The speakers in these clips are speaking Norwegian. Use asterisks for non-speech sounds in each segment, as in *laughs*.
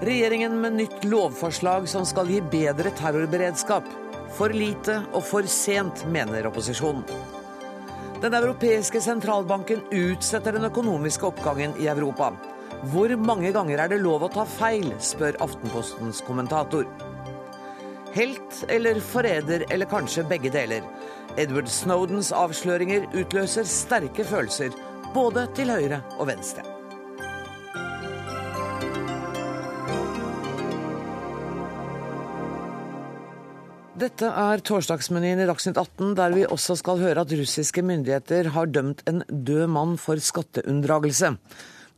Regjeringen med nytt lovforslag som skal gi bedre terrorberedskap. For lite og for sent, mener opposisjonen. Den europeiske sentralbanken utsetter den økonomiske oppgangen i Europa. Hvor mange ganger er det lov å ta feil, spør Aftenpostens kommentator. Helt eller forræder, eller kanskje begge deler. Edward Snowdens avsløringer utløser sterke følelser, både til høyre og venstre. Dette er torsdagsmenyen i Dagsnytt 18, der vi også skal høre at russiske myndigheter har dømt en død mann for skatteunndragelse.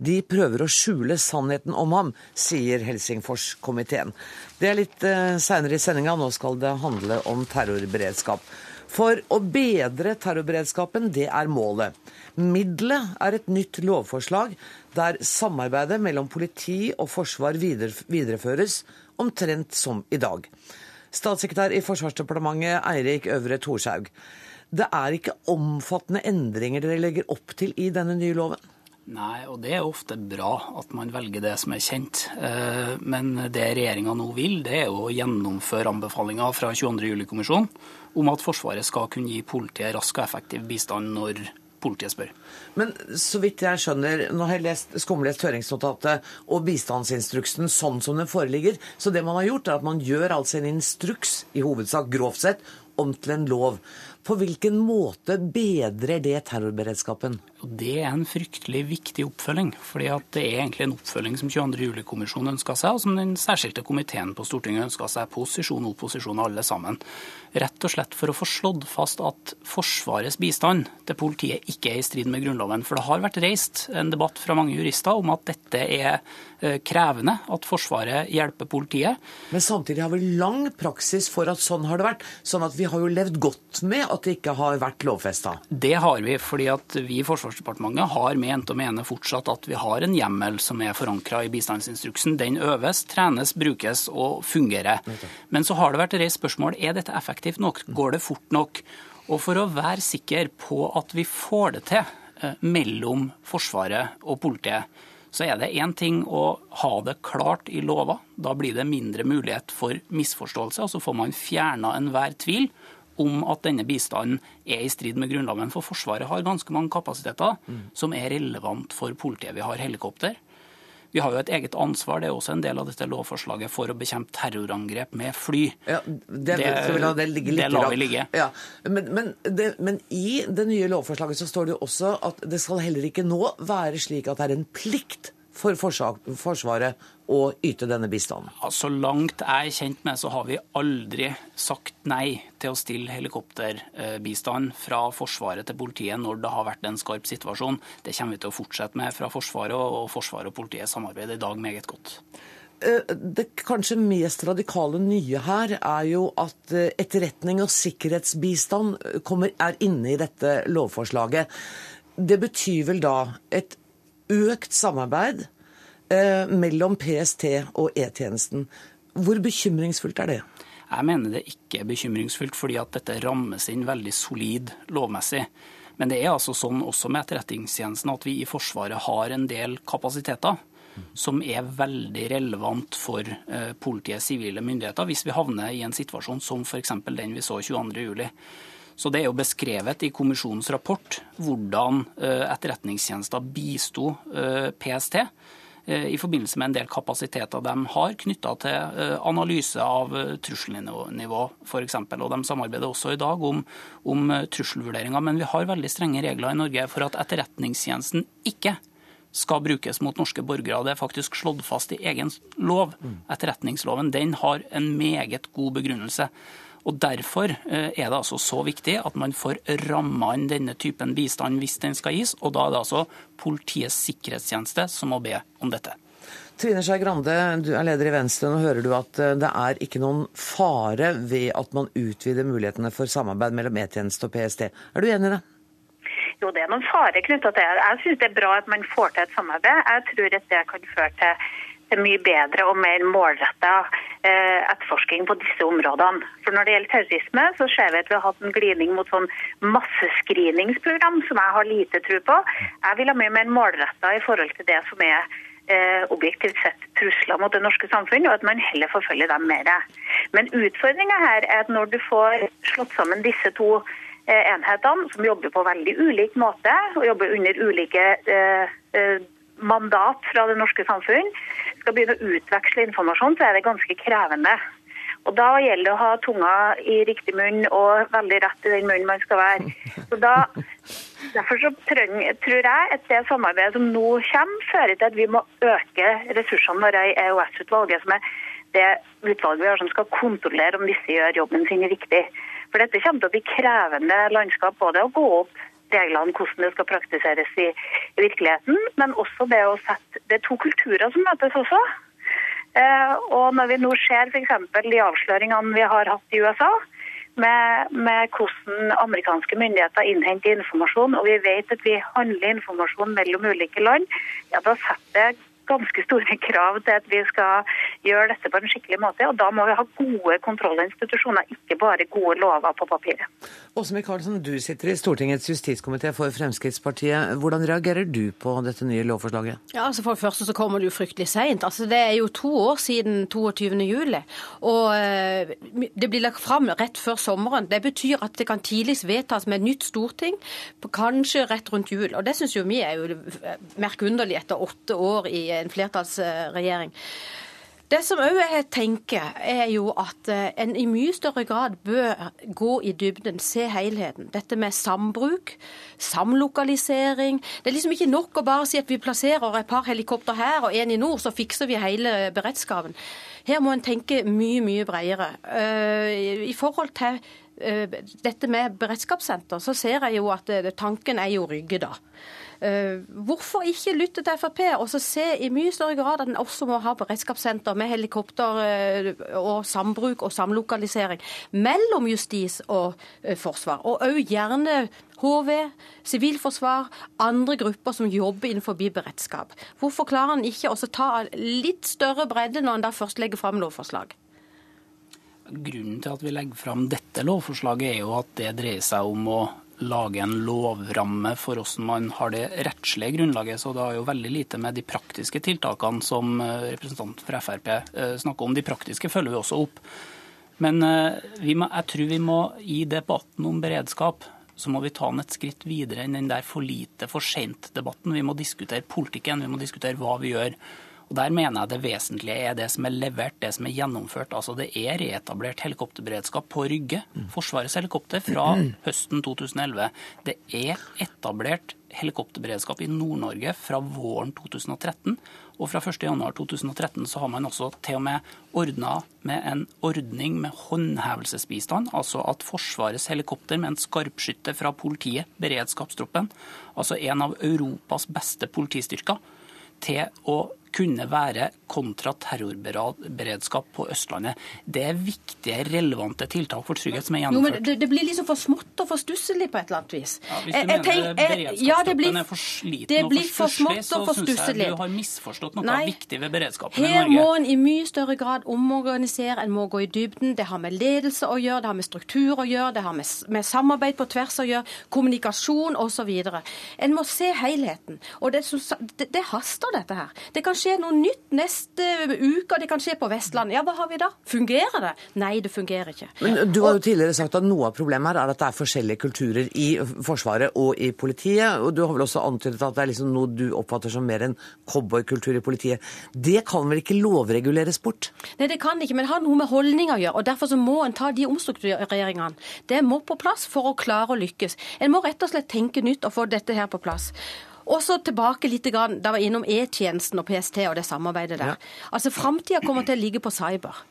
De prøver å skjule sannheten om ham, sier Helsingforskomiteen. Det er litt eh, seinere i sendinga. Nå skal det handle om terrorberedskap. For å bedre terrorberedskapen, det er målet. Middelet er et nytt lovforslag der samarbeidet mellom politi og forsvar videreføres omtrent som i dag. Statssekretær i Forsvarsdepartementet Eirik Øvre Thorshaug. Det er ikke omfattende endringer dere legger opp til i denne nye loven? Nei, og det er ofte bra at man velger det som er kjent. Eh, men det regjeringa nå vil, det er å gjennomføre anbefalinga fra 22.07-kommisjonen om at Forsvaret skal kunne gi politiet rask og effektiv bistand når politiet spør. Men så vidt jeg skjønner, nå har jeg lest, skumlest høringsnotatet og bistandsinstruksen sånn som den foreligger, så det man har gjort, er at man gjør altså en instruks, i hovedsak grovt sett, om til en lov. På hvilken måte bedrer det terrorberedskapen? Det er en fryktelig viktig oppfølging. fordi Det er egentlig en oppfølging som 22. juli-kommisjonen ønska seg, og som den særskilte komiteen på Stortinget ønska seg. Posisjon og opposisjon, alle sammen. Rett og slett for å få slått fast at Forsvarets bistand til politiet ikke er i strid med Grunnloven. For det har vært reist en debatt fra mange jurister om at dette er krevende, at Forsvaret hjelper politiet. Men samtidig har vi lang praksis for at sånn har det vært. Sånn at vi har jo levd godt med at det ikke har vært lovfesta? Det har vi, fordi at vi i Forsvarsdepartementet har ment og mener fortsatt at vi har en hjemmel som er forankra i bistandsinstruksen. Den øves, trenes, brukes og fungerer. Men så har det vært reist spørsmål er dette effektivt nok. Går det fort nok? Og for å være sikker på at vi får det til eh, mellom Forsvaret og politiet, så er det én ting å ha det klart i lova. Da blir det mindre mulighet for misforståelse, og så får man fjerna enhver tvil om at denne bistanden er i strid med Grunnloven. For Forsvaret har ganske mange kapasiteter mm. som er relevant for politiet. Vi har helikopter. Vi har jo et eget ansvar, det er også en del av dette lovforslaget, for å bekjempe terrorangrep med fly. Ja, det, det, la det, det lar vi ligge. Ja, men, men, det, men, i det nye lovforslaget så står det jo også at det skal heller ikke nå være slik at det er en plikt for Forsvaret å yte denne bistanden? Ja, så langt jeg er kjent med, så har vi aldri sagt nei til å stille helikopterbistand fra Forsvaret til politiet når det har vært en skarp situasjon. Det kommer vi til å fortsette med fra Forsvaret, og Forsvaret og politiet samarbeider i dag meget godt. Eh, det kanskje mest radikale nye her er jo at eh, etterretning og sikkerhetsbistand kommer, er inne i dette lovforslaget. Det betyr vel da et økt samarbeid eh, mellom PST og E-tjenesten. Hvor bekymringsfullt er det? Jeg mener det ikke er bekymringsfullt, fordi at dette rammes inn veldig solid lovmessig. Men det er altså sånn også med Etterretningstjenesten at vi i Forsvaret har en del kapasiteter som er veldig relevant for eh, politiets sivile myndigheter hvis vi havner i en situasjon som f.eks. den vi så 22.07. Så Det er jo beskrevet i kommisjonens rapport hvordan eh, etterretningstjenester bisto PST i forbindelse med en del kapasiteter de har knytta til analyse av trusselnivå f.eks. Og de samarbeider også i dag om, om trusselvurderinger. Men vi har veldig strenge regler i Norge for at etterretningstjenesten ikke skal brukes mot norske borgere. Det er faktisk slått fast i egen lov. Mm. Etterretningsloven den har en meget god begrunnelse. Og Derfor eh, er det altså så viktig at man får ramma inn denne typen bistand hvis den skal gis. Og da er det altså Politiets sikkerhetstjeneste som må be om dette. Trine Skei Grande, du er leder i Venstre. Nå hører du at eh, det er ikke noen fare ved at man utvider mulighetene for samarbeid mellom E-tjeneste og PST. Er du enig i det? Jo, det er noen fare knytta til det. Jeg syns det er bra at man får til et samarbeid. Jeg tror at det kan føre til mye bedre og mer målretta eh, etterforsking på disse områdene. For Når det gjelder terrorisme, så ser vi at vi har hatt en glidning mot sånn massescreeningsprogram som jeg har lite tro på. Jeg vil ha mye mer målretta i forhold til det som er eh, objektivt sett trusler mot det norske samfunn, og at man heller forfølger dem mer. Men utfordringa her er at når du får slått sammen disse to eh, enhetene, som jobber på veldig ulik måte, og jobber under ulike eh, mandat fra det norske samfunn, skal begynne å utveksle informasjon, så er det ganske krevende. Og Da gjelder det å ha tunga i riktig munn og veldig rett i den munnen man skal være. Så da, *laughs* Derfor så trenger, tror jeg at det samarbeidet som nå kommer, fører til at vi må øke ressursene våre i EOS-utvalget, som er det utvalget vi har som skal kontrollere om disse gjør jobben sin riktig. For Dette kommer til å bli krevende landskap, både å gå opp reglene, hvordan det skal praktiseres i, i virkeligheten, men også det å sette Det er to kulturer som møtes også. Eh, og når vi nå ser f.eks. de avsløringene vi har hatt i USA, med, med, hvordan amerikanske myndigheter innhenter informasjon, og vi vet at vi handler informasjon mellom ulike land, ja, da setter det ganske store krav til at vi skal gjøre dette på en skikkelig måte. Og da må vi ha gode kontrollinstitusjoner, ikke bare gode lover på papiret. Åse Michaelsen, du sitter i Stortingets justiskomité for Fremskrittspartiet. Hvordan reagerer du på dette nye lovforslaget? Ja, altså For det første så kommer det jo fryktelig seint. Altså, det er jo to år siden 22. juli. Og eh, det blir lagt fram rett før sommeren. Det betyr at det kan tidligst vedtas med et nytt storting, kanskje rett rundt jul. Og det syns jo vi er jo merkeunderlig etter åtte år i en flertallsregjering. Det som òg jeg tenker, er jo at eh, en i mye større grad bør gå i dybden, se helheten. Dette med sambruk, samlokalisering. Det er liksom ikke nok å bare si at vi plasserer et par helikopter her og en i nord, så fikser vi hele beredskapen. Her må en tenke mye, mye bredere. Eh, I forhold til eh, dette med beredskapssenter, så ser jeg jo at tanken er jo Rygge, da. Eh, hvorfor ikke lytte til Frp og så se i mye større grad at en også må ha beredskapssenter med helikopter eh, og sambruk og samlokalisering mellom justis og eh, forsvar. Og òg gjerne HV, sivilforsvar, andre grupper som jobber innenfor beredskap. Hvorfor klarer en ikke å ta litt større bredde når en først legger fram lovforslag? Grunnen til at vi legger fram dette lovforslaget, er jo at det dreier seg om å lage en lovramme for hvordan man har det rettslige grunnlaget. Så det har jo veldig lite med de praktiske tiltakene som representant representanten fra Frp eh, snakker om. De praktiske følger vi også opp. Men eh, må, jeg tror vi må i debatten om beredskap så må vi ta den et skritt videre enn den der for lite, for sent-debatten. Vi må diskutere politikken, vi må diskutere hva vi gjør. Og Der mener jeg det vesentlige er det som er levert, det som er gjennomført. Altså Det er reetablert helikopterberedskap på Rygge, Forsvarets helikopter, fra *clears throat* høsten 2011. Det er etablert helikopterberedskap i Nord-Norge fra våren 2013. Og fra 1.1.2013 så har man også til og med ordna med en ordning med håndhevelsesbistand. Altså at Forsvarets helikopter med en skarpskytter fra politiet, beredskapstroppen, altså en av Europas beste politistyrker, til å kunne være kontraterrorberedskap på Østlandet. Det er viktige, relevante tiltak for trygghet som er gjennomført. Jo, men det, det, blir liksom for smått og for stusslig på et eller annet vis. Ja, hvis du jeg, mener beredskapstroppen ja, er for sliten og for stusslig, så syns jeg du har misforstått noe Nei, viktig ved beredskapen i Norge. Her må en i mye større grad omorganisere, en må gå i dybden. Det har med ledelse å gjøre, det har med struktur å gjøre, det har med, med samarbeid på tvers å gjøre, kommunikasjon osv. En må se helheten. Og det, det, det haster, dette her. Det kan skje noe nytt neste uke, og det kan skje på Vestlandet. Ja, hva har vi da? Fungerer det? Nei, det fungerer ikke. Men Du har jo tidligere sagt at noe av problemet her er at det er forskjellige kulturer i Forsvaret og i politiet. og Du har vel også antydet at det er liksom noe du oppfatter som mer en cowboykultur i politiet. Det kan vel ikke lovreguleres bort? Nei, det kan ikke, men det har noe med holdninger å gjøre. og Derfor så må en ta de omstruktureringene. Det må på plass for å klare å lykkes. En må rett og slett tenke nytt og få dette her på plass. Og så tilbake litt, da var innom E-tjenesten og PST og det samarbeidet der. Ja. Altså Framtida kommer til å ligge på cyber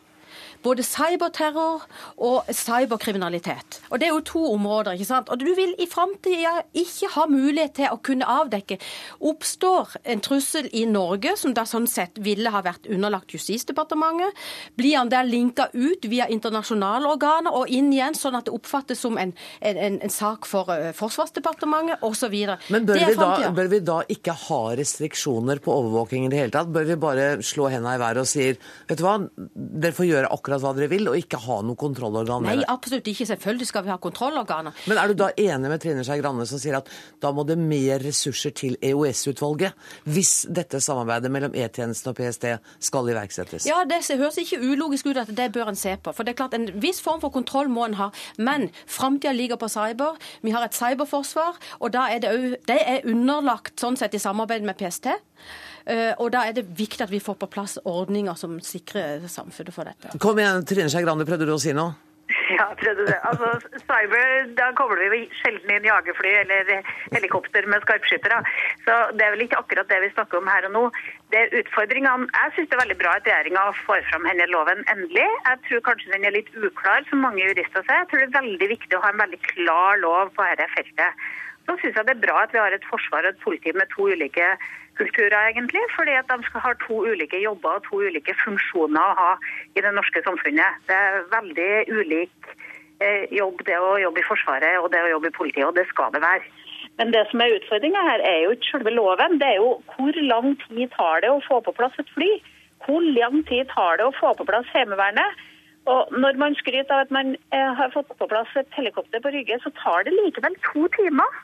både cyberterror og cyberkriminalitet. Og Det er jo to områder. ikke sant? Og Du vil i framtida ikke ha mulighet til å kunne avdekke Oppstår en trussel i Norge, som da sånn sett ville ha vært underlagt Justisdepartementet, blir han der linka ut via internasjonale organer og inn igjen, sånn at det oppfattes som en, en, en sak for uh, Forsvarsdepartementet osv. Men bør vi, da, bør vi, da, ikke ha restriksjoner på overvåking i det hele tatt? Bør vi bare slå henda i været og sier vet du hva, dere får gjøre akkurat akkurat hva dere vil, og ikke ha noe kontrollorgan Nei, absolutt ikke. Selvfølgelig skal vi ha kontrollorganer. Men er du da enig med Trine Skei Grande som sier at da må det mer ressurser til EOS-utvalget hvis dette samarbeidet mellom E-tjenesten og PST skal iverksettes? Ja, det høres ikke ulogisk ut at det bør en se på. For det er klart En viss form for kontroll må en ha. Men framtida ligger på cyber. Vi har et cyberforsvar, og da er det, det er underlagt sånn sett i samarbeid med PST. Eh, Og da er det viktig at vi får på plass ordninger som sikrer samfunnet for dette. Kom igjen, Trine Skei Grande, prøvde du å si noe? *laughs* Ja, prøvde det. Altså, cyber, da kobler vi sjelden inn jagerfly eller helikopter med skarpskyttere. Så det er vel ikke akkurat det vi snakker om her og nå. Det er utfordringene. Jeg syns det er veldig bra at regjeringa får fram denne loven endelig. Jeg tror kanskje den er litt uklar, som mange jurister sier. Jeg tror det er veldig viktig å ha en veldig klar lov på dette feltet. Så syns jeg det er bra at vi har et forsvar og et politi med to ulike kulturer, egentlig. Fordi at de skal ha to ulike jobber og to ulike funksjoner å ha i det norske samfunnet. Det er veldig ulik eh, jobb det å jobbe i Forsvaret og det å jobbe i politiet, og det skal det være. Men det som er utfordringa her, er jo ikke selve loven. Det er jo hvor lang tid tar det å få på plass et fly? Hvor lang tid tar det å få på plass Heimevernet? Og når man skryter av at man eh, har fått på plass et helikopter på Rygge, så tar det likevel to timer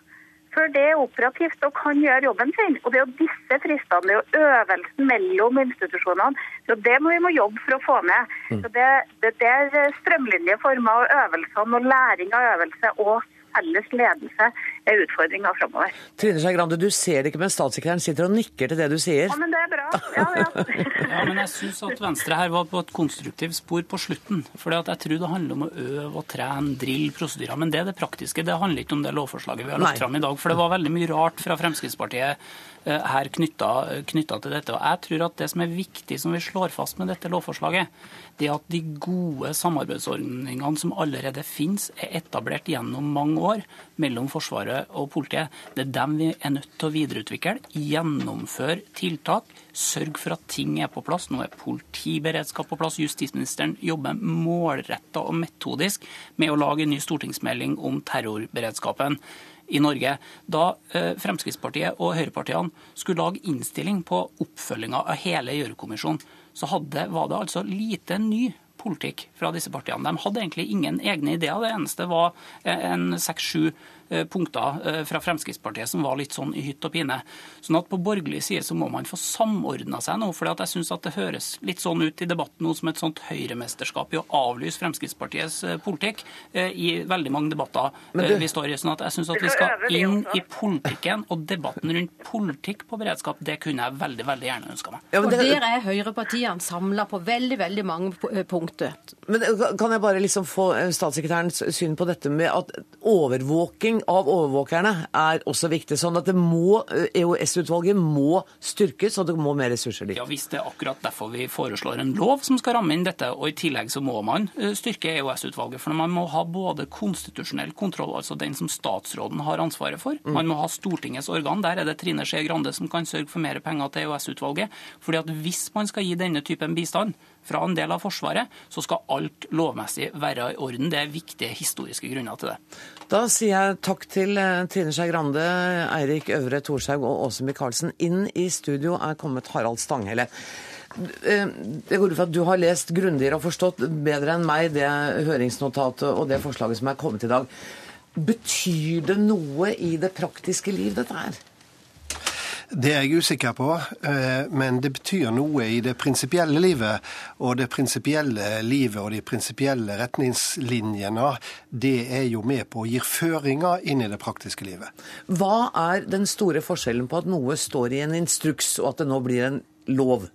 før det er operativt og kan gjøre jobben sin. Og det er jo disse fristene, det er jo øvelsen mellom institusjonene. Så det må vi må jobbe for å få ned. Så det, det er strømlinjeformer og øvelsene og læring av øvelse og felles ledelse er utfordringa framover. Trine Skei Grande, du ser det ikke, men statssekretæren sitter og nikker til det du sier. Ja, men det er bra. Ja, ja. *laughs* Ja, men jeg syns at Venstre her var på et konstruktivt spor på slutten. For jeg tror det handler om å øve og trene, drille prosedyrer. Men det er det praktiske. Det handler ikke om det lovforslaget vi har lagt fram i dag. For det var veldig mye rart fra Fremskrittspartiet her knytta, knytta til dette. Og jeg tror at det som er viktig, som vi slår fast med dette lovforslaget, det er at de gode samarbeidsordningene som allerede finnes, er etablert gjennom mange år mellom Forsvaret og politiet. Det er dem vi er nødt til å videreutvikle. Gjennomføre tiltak. Sørg for at ting er på plass. Nå er politiberedskap på plass. Justisministeren jobber målretta og metodisk med å lage en ny stortingsmelding om terrorberedskapen i Norge. Da eh, Fremskrittspartiet og høyrepartiene skulle lage innstilling på oppfølginga av hele Gjørv-kommisjonen, så hadde, var det altså lite ny politikk fra disse partiene. De hadde egentlig ingen egne ideer. Det eneste var eh, en seks-sju punkter eh, fra Fremskrittspartiet som var litt sånn i hytt og pine. Sånn at på borgerlig side så må man få samordna seg nå. For jeg syns at det høres litt sånn ut i debatten nå som et sånt høyremesterskap i å avlyse Fremskrittspartiets eh, politikk eh, i veldig mange debatter du- eh, vi står i. Sånn at jeg syns at vi skal inn i politikken og debatten rundt politikk på beredskap. Det kunne jeg veldig, veldig gjerne ønska meg. Ja, det... Og der er høyrepartiene samla på veldig, veldig mange eh, punkter. Men Kan jeg bare liksom få eh, statssekretærens syn på dette med at overvåking av overvåkerne er også viktig? Sånn at må, eh, EOS-utvalget må styrkes, og det må mer ressurser dit. Ja, Hvis det er akkurat derfor vi foreslår en lov som skal ramme inn dette, og i tillegg så må man eh, styrke EOS-utvalget. For man må ha både konstitusjonell kontroll, altså den som statsråden har ansvaret for, man må ha Stortingets organ, der er det Trine Skei Grande som kan sørge for mer penger til EOS-utvalget. fordi at hvis man skal gi denne typen bistand fra en del av Forsvaret, så skal alt lovmessig være i orden. Det er viktige historiske grunner til det. Da sier jeg takk til eh, Trine Skei Grande, Eirik Øvre Thorshaug og Åse Michaelsen. Inn i studio er kommet Harald Stanghelle. Eh, Det går ut fra at du har lest grundigere og forstått bedre enn meg det høringsnotatet og det forslaget som er kommet i dag. Betyr det noe i det praktiske liv, dette her? Det er jeg usikker på, eh, men det betyr noe i det prinsipielle livet. Og det prinsipielle livet og de prinsipielle retningslinjene, det er jo med på å gi føringer inn i det praktiske livet. Hva er den store forskjellen på at noe står i en instruks, og at det nå blir en lov?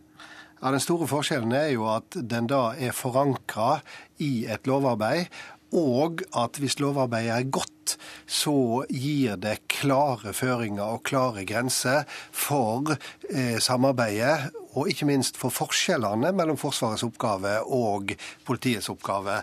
Ja, Den store forskjellen er jo at den da er forankra i et lovarbeid, og at hvis lovarbeidet er godt, så gir det klare føringer og klare grenser for eh, samarbeidet, og ikke minst for forskjellene mellom Forsvarets oppgave og politiets oppgave.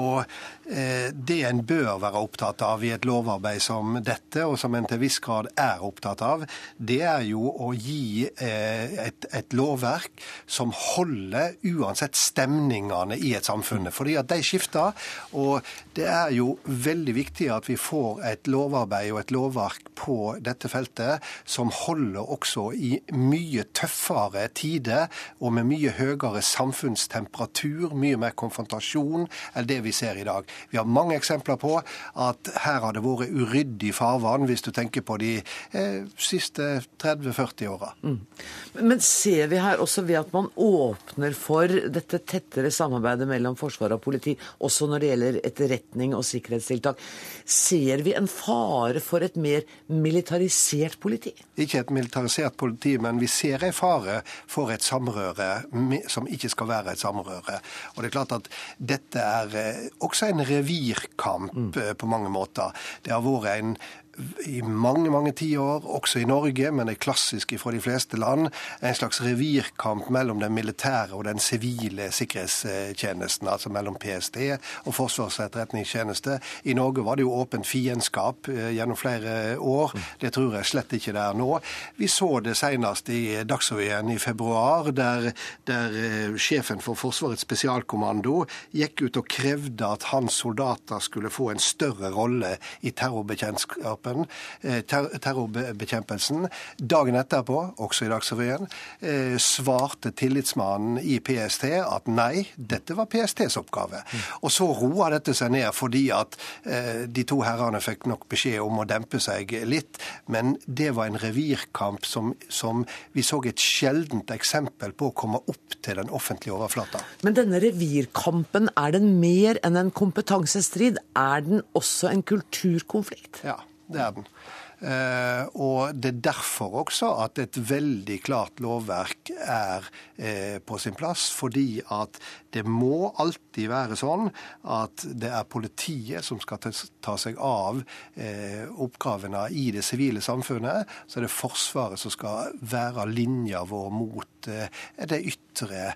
Og eh, det en bør være opptatt av i et lovarbeid som dette, og som en til viss grad er opptatt av, det er jo å gi eh, et, et lovverk som holder uansett stemningene i et samfunn. Fordi at de skifter, og det er jo veldig viktig at vi får et lovarbeid og et lovverk på dette feltet som holder også i mye tøffere tider og med mye høyere samfunnstemperatur, mye mer konfrontasjon enn det vi ser i dag. Vi har mange eksempler på at her har det vært uryddig farvann, hvis du tenker på de eh, siste 30-40 åra. Mm. Men ser vi her også ved at man åpner for dette tettere samarbeidet mellom forsvar og politi, også når det gjelder etterretning og sikkerhetstiltak, ser vi en fare for et mer militarisert politi? Ikke et militarisert politi, men vi ser en fare for et samrøre som ikke skal være et samrøre. Og det er klart at dette er eh, også en revirkamp mm. Eh, på mange måter. Det har vært en i mange mange tiår, også i Norge, men det er klassisk fra de fleste land, en slags revirkamp mellom den militære og den sivile sikkerhetstjenesten, altså mellom PST og Forsvarets etterretningstjeneste. I Norge var det jo åpent fiendskap eh, gjennom flere år. Det tror jeg slett ikke det er nå. Vi så det senest i Dagsrevyen i februar, der, der eh, sjefen for Forsvarets spesialkommando gikk ut og krevde at hans soldater skulle få en større rolle i terrorbekjentskapen kampen, eh, terrorbekjempelsen. Dagen etterpå, også i Dagsrevyen, eh, svarte tillitsmannen i PST at nei, dette var PSTs oppgave. Og så roa dette seg ned fordi at eh, de to herrene fikk nok beskjed om å dempe seg litt. Men det var en revirkamp som, som vi så et sjeldent eksempel på å komme opp til den offentlige overflata. Men denne revirkampen, er den mer enn en kompetansestrid? Er den også en kulturkonflikt? Ja det er den. Eh, og det er derfor også at et veldig klart lovverk er eh, på sin plass. Fordi at det må alltid være sånn at det er politiet som skal ta seg av eh, oppgavene i det sivile samfunnet. Så er det Forsvaret som skal være linja vår mot de ytre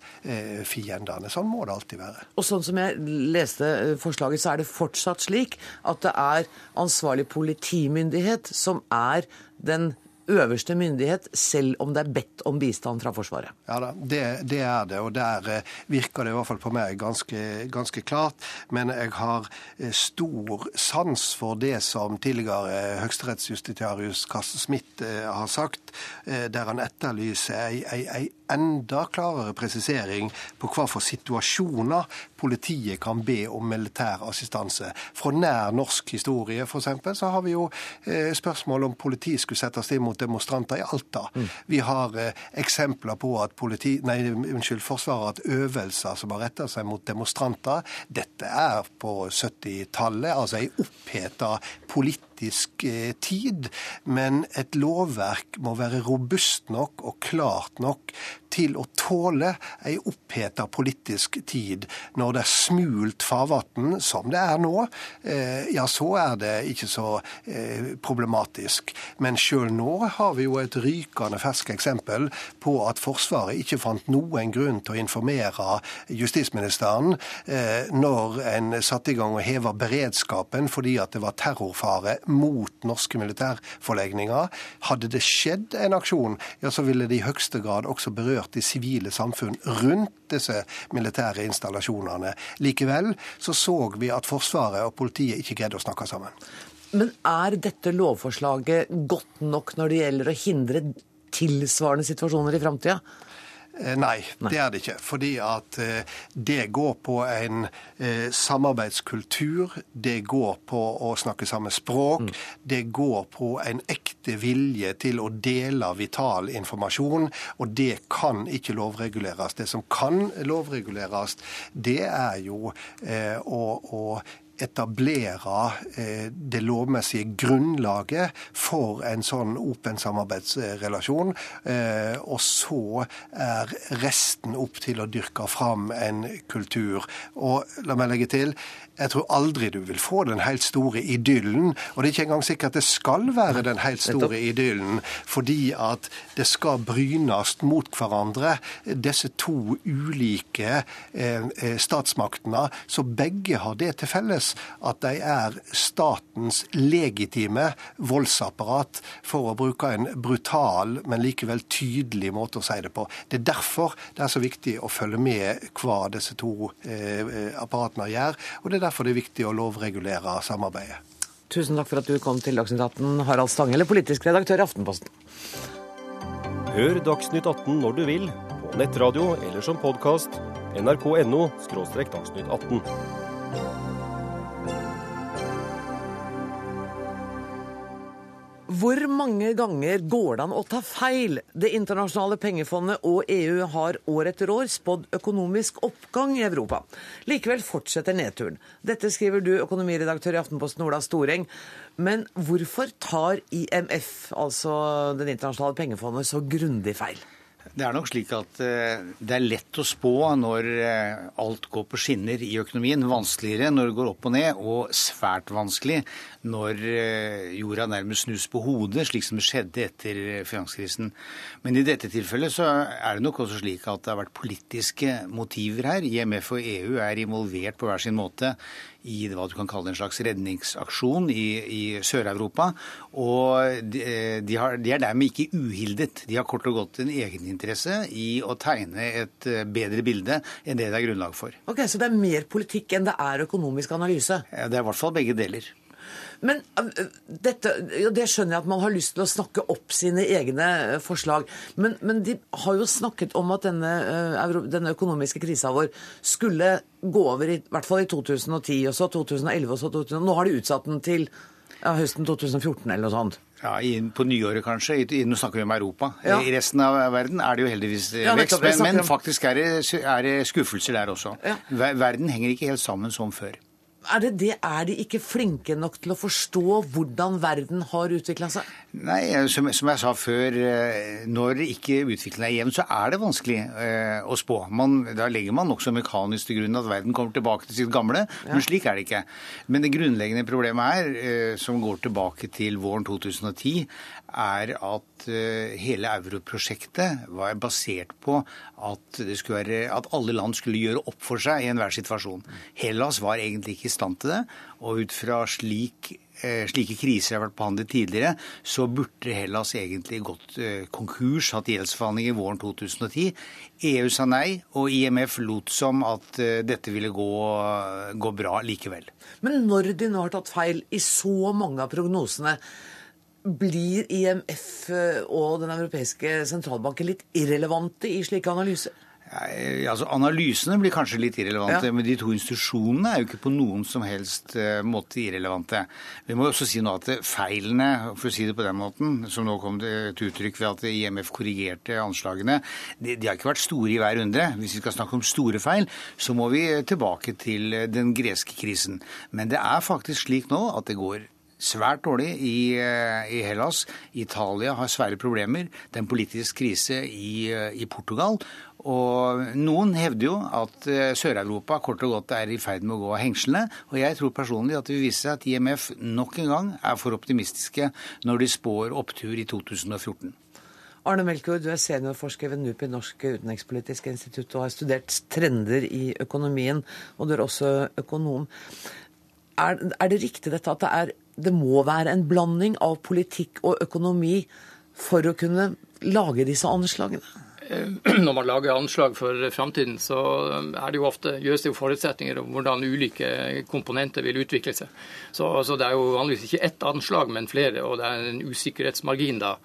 fiendene. Sånn må det alltid være. Og sånn som jeg leste forslaget, så er det fortsatt slik at det er ansvarlig politimyndighet som er den øverste myndighet, selv om det er bedt om bistand fra Forsvaret? Ja da, det, det er det, og der eh, virker det i hvert fall på meg ganske, ganske, klart. Men jeg har eh, stor sans for det som tidligere høyesterettsjustitiarius Karsten Smith eh, har sagt, der han etterlyser ei, ei, ei enda klarere presisering på hva for situasjoner politiet kan be om militær assistanse. Fra nær norsk historie f.eks. så har vi jo eh, spørsmål om politiet skulle settes inn mot demonstranter i Alta. Mm. Vi har eh, eksempler på at politi, nei, unnskyld, Forsvaret har hatt øvelser som har retta seg mot demonstranter. Dette er på 70-tallet, altså ei oppheta politisk eh, tid. Men et lovverk må være robust nok og klart nok til å tåle ei oppheta politisk tid. Når det er smult farvann, som det er nå, eh, ja, så er det ikke så eh, problematisk. Men sjøl nå har vi jo et rykende ferskt eksempel på at Forsvaret ikke fant noen grunn til å informere justisministeren eh, når en satte i gang og heva beredskapen fordi at det var terrorfare mot norske militærforlegninger. Hadde det skjedd en aksjon, ja, så ville det i høyeste grad også berørt det sivile samfunn rundt disse militære installasjonene. Likevel så så vi at Forsvaret og politiet ikke greide å snakke sammen. Men er dette lovforslaget godt nok når det gjelder å hindre tilsvarende situasjoner i framtida? Eh, nei, det er det ikke. Fordi at eh, det går på en eh, samarbeidskultur. Det går på å snakke samme språk. Mm. Det går på en ekte vilje til å dele vital informasjon. Og det kan ikke lovreguleres. Det som kan lovreguleres, det er jo å, å etablere eh, det lovmessige grunnlaget for en sånn åpen samarbeidsrelasjon. Eh, og så er resten opp til å dyrke fram en kultur. Og la meg legge til, jeg tror aldri du vil få den helt store idyllen. Og det er ikke engang sikkert det skal være den helt store idyllen, fordi at det skal brynes mot hverandre, disse to ulike eh, statsmaktene. Så begge har det til felles at de er statens legitime voldsapparat, for å bruke en brutal, men likevel tydelig måte å si det på. Det er derfor det er så viktig å følge med hva disse to eh, apparatene gjør. og det er derfor det er viktig å lovregulere samarbeidet. Tusen takk for at du kom til Dagsnytt 18, Harald Stanghelle, politisk redaktør i Aftenposten. Hør Dagsnytt 18 når du vil på nettradio eller som podkast. nrk.no – dagsnytt 18. Hvor mange ganger går det an å ta feil? Det internasjonale pengefondet og EU har år etter år spådd økonomisk oppgang i Europa. Likevel fortsetter nedturen. Dette skriver du, økonomiredaktør i Aftenposten Ola Storeng. Men hvorfor tar IMF, altså Det internasjonale pengefondet, så grundig feil? Det er nok slik at eh, det er lett å spå når eh, alt går på skinner i økonomien. Vanskeligere når det går opp og ned, og svært vanskelig når eh, jorda nærmest snus på hodet, slik som det skjedde etter finanskrisen. Men i dette tilfellet så er det nok også slik at det har vært politiske motiver her. IMF og EU er involvert på hver sin måte i hva du kan kalle en slags redningsaksjon i, i Sør-Europa. Og de, de, har, de, er dermed ikke uhildet. De har kort og godt en egeninteresse i å tegne et eh, bedre bilde enn det det er grunnlag for. Ok, Så det er mer politikk enn det er økonomisk analyse? Ja, det er i hvert fall begge deler. Men dette, ja, Det skjønner jeg at man har lyst til å snakke opp sine egne øh, forslag. Men, men de har jo snakket om at denne, øh, denne økonomiske krisa vår skulle gå over i, i hvert fall i 2010, og så 2011 og så 2000. Nå har de utsatt den til ja, høsten 2014 eller noe sånt. Ja, På nyåret kanskje. Nå snakker vi om Europa. Ja. I resten av verden er det jo heldigvis ja, vekst. Men, men, faktisk er det, er det, skuffelser der også. Ja. Verden henger ikke helt sammen som før. Er, det det? er de ikke flinke nok til å forstå hvordan verden har utvikla seg? Nei, som, som, jeg sa før, eh, når ikke utviklingen er jevn, så er det vanskelig eh, å spå. Man, da legger man nokså mekanisk til grunn at verden kommer tilbake til sitt gamle, ja. men slik er det ikke. Men det grunnleggende problemet her, eh, som går tilbake til våren 2010, er at eh, hele europrosjektet var basert på at, være, at, alle land skulle gjøre opp for seg i enhver situasjon. Hellas var egentlig ikke i stand til det, og ut fra slik, eh, slike kriser har vært behandlet tidligere, så burde Hellas egentlig gått eh, konkurs, hatt gjeldsforhandlinger våren 2010. EU sa nei, og IMF lot som at dette ville gå, gå bra likevel. Men når de nå har tatt feil i så mange av prognosene, blir IMF eh, og Den europeiske sentralbanken litt irrelevante i slike analyser? Ja, altså Analysene blir kanskje litt irrelevante, ja. men de to institusjonene er jo ikke på noen som helst uh, måte irrelevante. Vi må også si nå at feilene, for å si det på den måten, som nå kom til uttrykk ved at IMF korrigerte anslagene, de, de har ikke vært store i hver runde. Hvis vi skal snakke om store feil, så må vi tilbake til den greske krisen. Men det er faktisk slik nå at det går svært dårlig i, eh, i, Hellas. Italia har svære problemer. Det er en politisk krise i, eh, i Portugal. Og noen hevder jo at eh, Sør-Europa kort og godt er i ferd med å gå av hengslene. Og jeg tror personlig at det vil vise seg at IMF nok en gang er for optimistiske når de spår opptur i 2014. Arne Melkjord, du er seniorforsker ved NUPI, Norsk utenrikspolitisk institutt, og har studert trender i økonomien. Og du er også økonom. Er, er det riktig dette at det er det må være en blanding av politikk og økonomi for å kunne lage disse anslagene? Eh, *clears throat* når man lager anslag for framtiden, så er det jo ofte, gjøres det jo forutsetninger om hvordan ulike komponenter vil utvikle seg. Så, så, Det er jo vanligvis ikke ett anslag, men flere, og det er en usikkerhetsmargin da.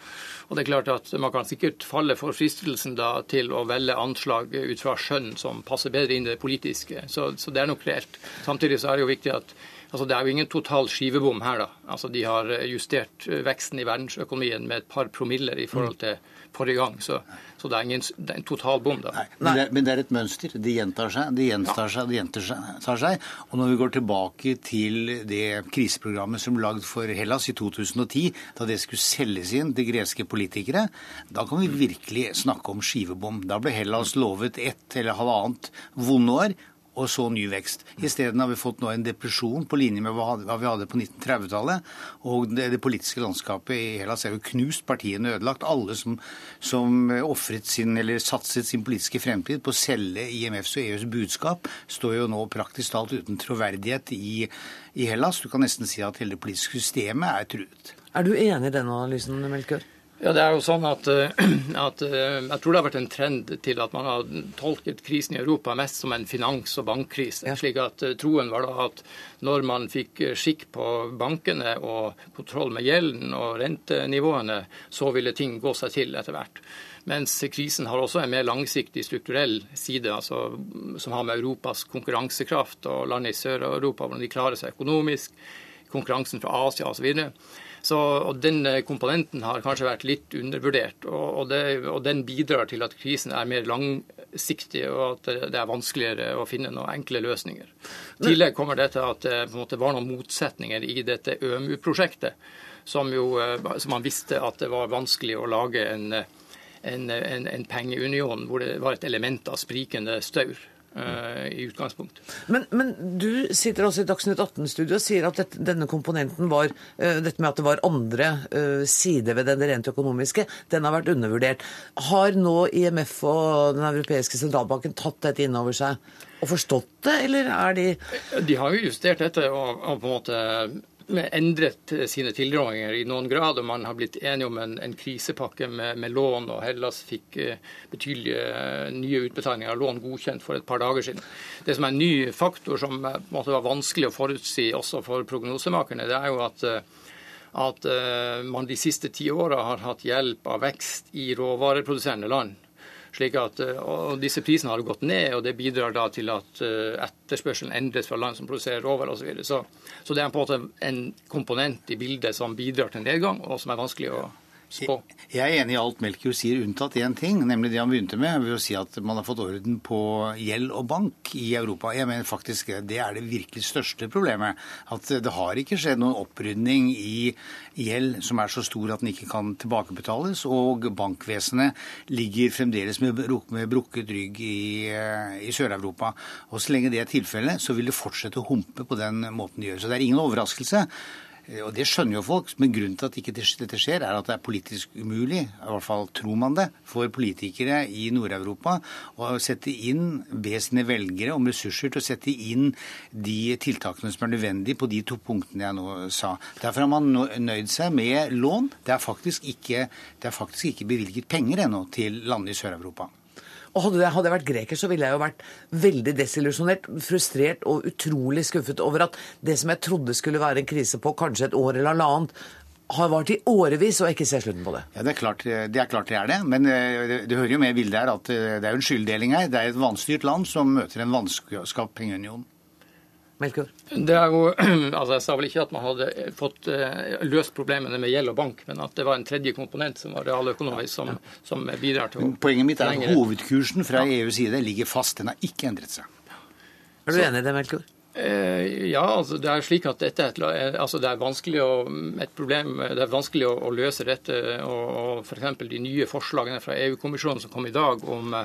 Og det er klart at Man kan sikkert falle for fristelsen da til å velge anslag ut fra skjønn som passer bedre inn i det politiske. Så, så det er nok reelt. Samtidig så er det jo viktig at Altså, det er jo ingen total skivebom her. da. Altså, De har eh, justert eh, veksten i verdensøkonomien med et par promiller i forhold til forrige gang. Så, så det, er ingen, det, er en total bom. da. Nei, men, det er, men, det er, et mønster. De gjentar seg, de gjentar ja. seg, de gjentar seg. Og når vi går tilbake til det kriseprogrammet som ble lagd for Hellas i 2010, da det skulle selges inn til greske politikere, da kan vi virkelig snakke om skivebom. Da ble Hellas lovet ett eller halvannet vonde år og så ny vekst. Isteden har vi fått nå en depresjon på linje med hva vi hadde på 1930-tallet. Og det, politiske landskapet i Hellas er jo knust, partiene ødelagt. Alle som, som ofret sin, eller satset sin politiske fremtid på å selge IMFs og EUs budskap, står jo nå praktisk talt uten troverdighet i, i Hellas. Du kan nesten si at hele det politiske systemet er truet. Er du enig i den analysen, Melkør? Ja, det er jo sånn at, eh, *clears throat* at, eh, Jeg tror det har vært en trend til at man har tolket krisen i Europa mest som en finans- og bankkrise. Slik at eh, Troen var da at når man fikk skikk på bankene og kontroll med gjelden og rentenivåene, så ville ting gå seg til etter hvert. Mens krisen har også en mer langsiktig strukturell side, altså, som har med Europas konkurransekraft og land i Sør-Europa, hvordan de klarer seg økonomisk, konkurransen fra Asia osv. Så, og Den eh, komponenten har kanskje vært litt undervurdert. Og, og, det, og, Den bidrar til at krisen er mer langsiktig, og at det er vanskeligere å finne noen enkle løsninger. I tillegg kommer dette at det måte var noen motsetninger i dette ØMU-prosjektet, som, jo, eh, som man visste at det var vanskelig å lage en, en, en, en pengeunion hvor det var et element av sprikende staur. Uh, i utgangspunktet. Men, men, du sitter også i Dagsnytt 18-studio og sier at dette, denne komponenten var uh, dette med at det var andre uh, sider ved den rent økonomiske, den har vært undervurdert. Har nå IMF og Den europeiske sentralbanken tatt dette inn over seg og forstått det, eller er de De har jo justert dette og, og på en måte endret sine tilrådinger i noen grad, og man har blitt enige om en, en krisepakke med, med, lån, og Hellas fikk uh, betydelige uh, nye utbetalinger av lån godkjent for et par dager siden. Det som er en ny faktor som måtte være vanskelig å forutsi også for prognosemakerne, det er jo at at man de siste ti åra har hatt hjelp av vekst i råvareproduserende land. Slik at, eh, og Disse prisene har gått ned, og det bidrar da til at eh, etterspørselen endres fra land som produserer råvarer osv. Så, videre. så Så det er på en måte en komponent i bildet som bidrar til nedgang, og som er vanskelig å spå. Jeg er enig i alt Melkjord sier, unntatt én ting, nemlig det han begynte med, ved å si at man har fått orden på gjeld og bank i Europa. Jeg mener faktisk det er det virkelig største problemet. At det har ikke skjedd noen opprydning i gjeld som er så stor at den ikke kan tilbakebetales, og bankvesenet ligger fremdeles med, brukket rygg i, eh, i Sør-Europa. Og Så lenge det er tilfellet, så vil det fortsette å humpe på den måten de gjør. Så det er ingen overraskelse. Eh, og Det skjønner jo folk, men grunnen til at ikke dette skjer, er at det er politisk umulig, i hvert fall tror man det, for politikere i Nord-Europa å sette inn, be sine velgere om ressurser til å sette inn de tiltakene som er nødvendige på de to punktene jeg nå sa. Derfor har man nøyd seg med lån. Det er faktisk ikke, det er faktisk ikke bevilget penger ennå til landene i Sør-Europa. Og hadde jeg, hadde jeg vært greker, så ville jeg jo vært veldig desillusjonert, frustrert og utrolig skuffet over at det som jeg trodde skulle være en krise på kanskje et år eller halvannet, har vart i årevis, og ikke ser slutten på det. Ja, Det er klart det er, klart det, er det. Men eh, det, det hører jo med bildet her at eh, det er jo en skylddeling her. Det er et vanstyrt land som møter en vanskapt pengeunion. Melkjord? Det er jo, *clears throat* altså Jeg sa vel ikke at man hadde fått uh, løst problemene med gjeld og bank, men at det var en tredje komponent som var realøkonomisk, som, som bidrar til å Poenget mitt er at hovedkursen fra. EUs side ligger fast. Den har ikke endret seg. Er du enig i det, Melkjord? Uh, ja, altså det er slik at dette et, eh, altså det er vanskelig å, et problem, det er vanskelig å, å løse dette. og, og F.eks. de nye forslagene fra EU-kommisjonen som kom i dag om,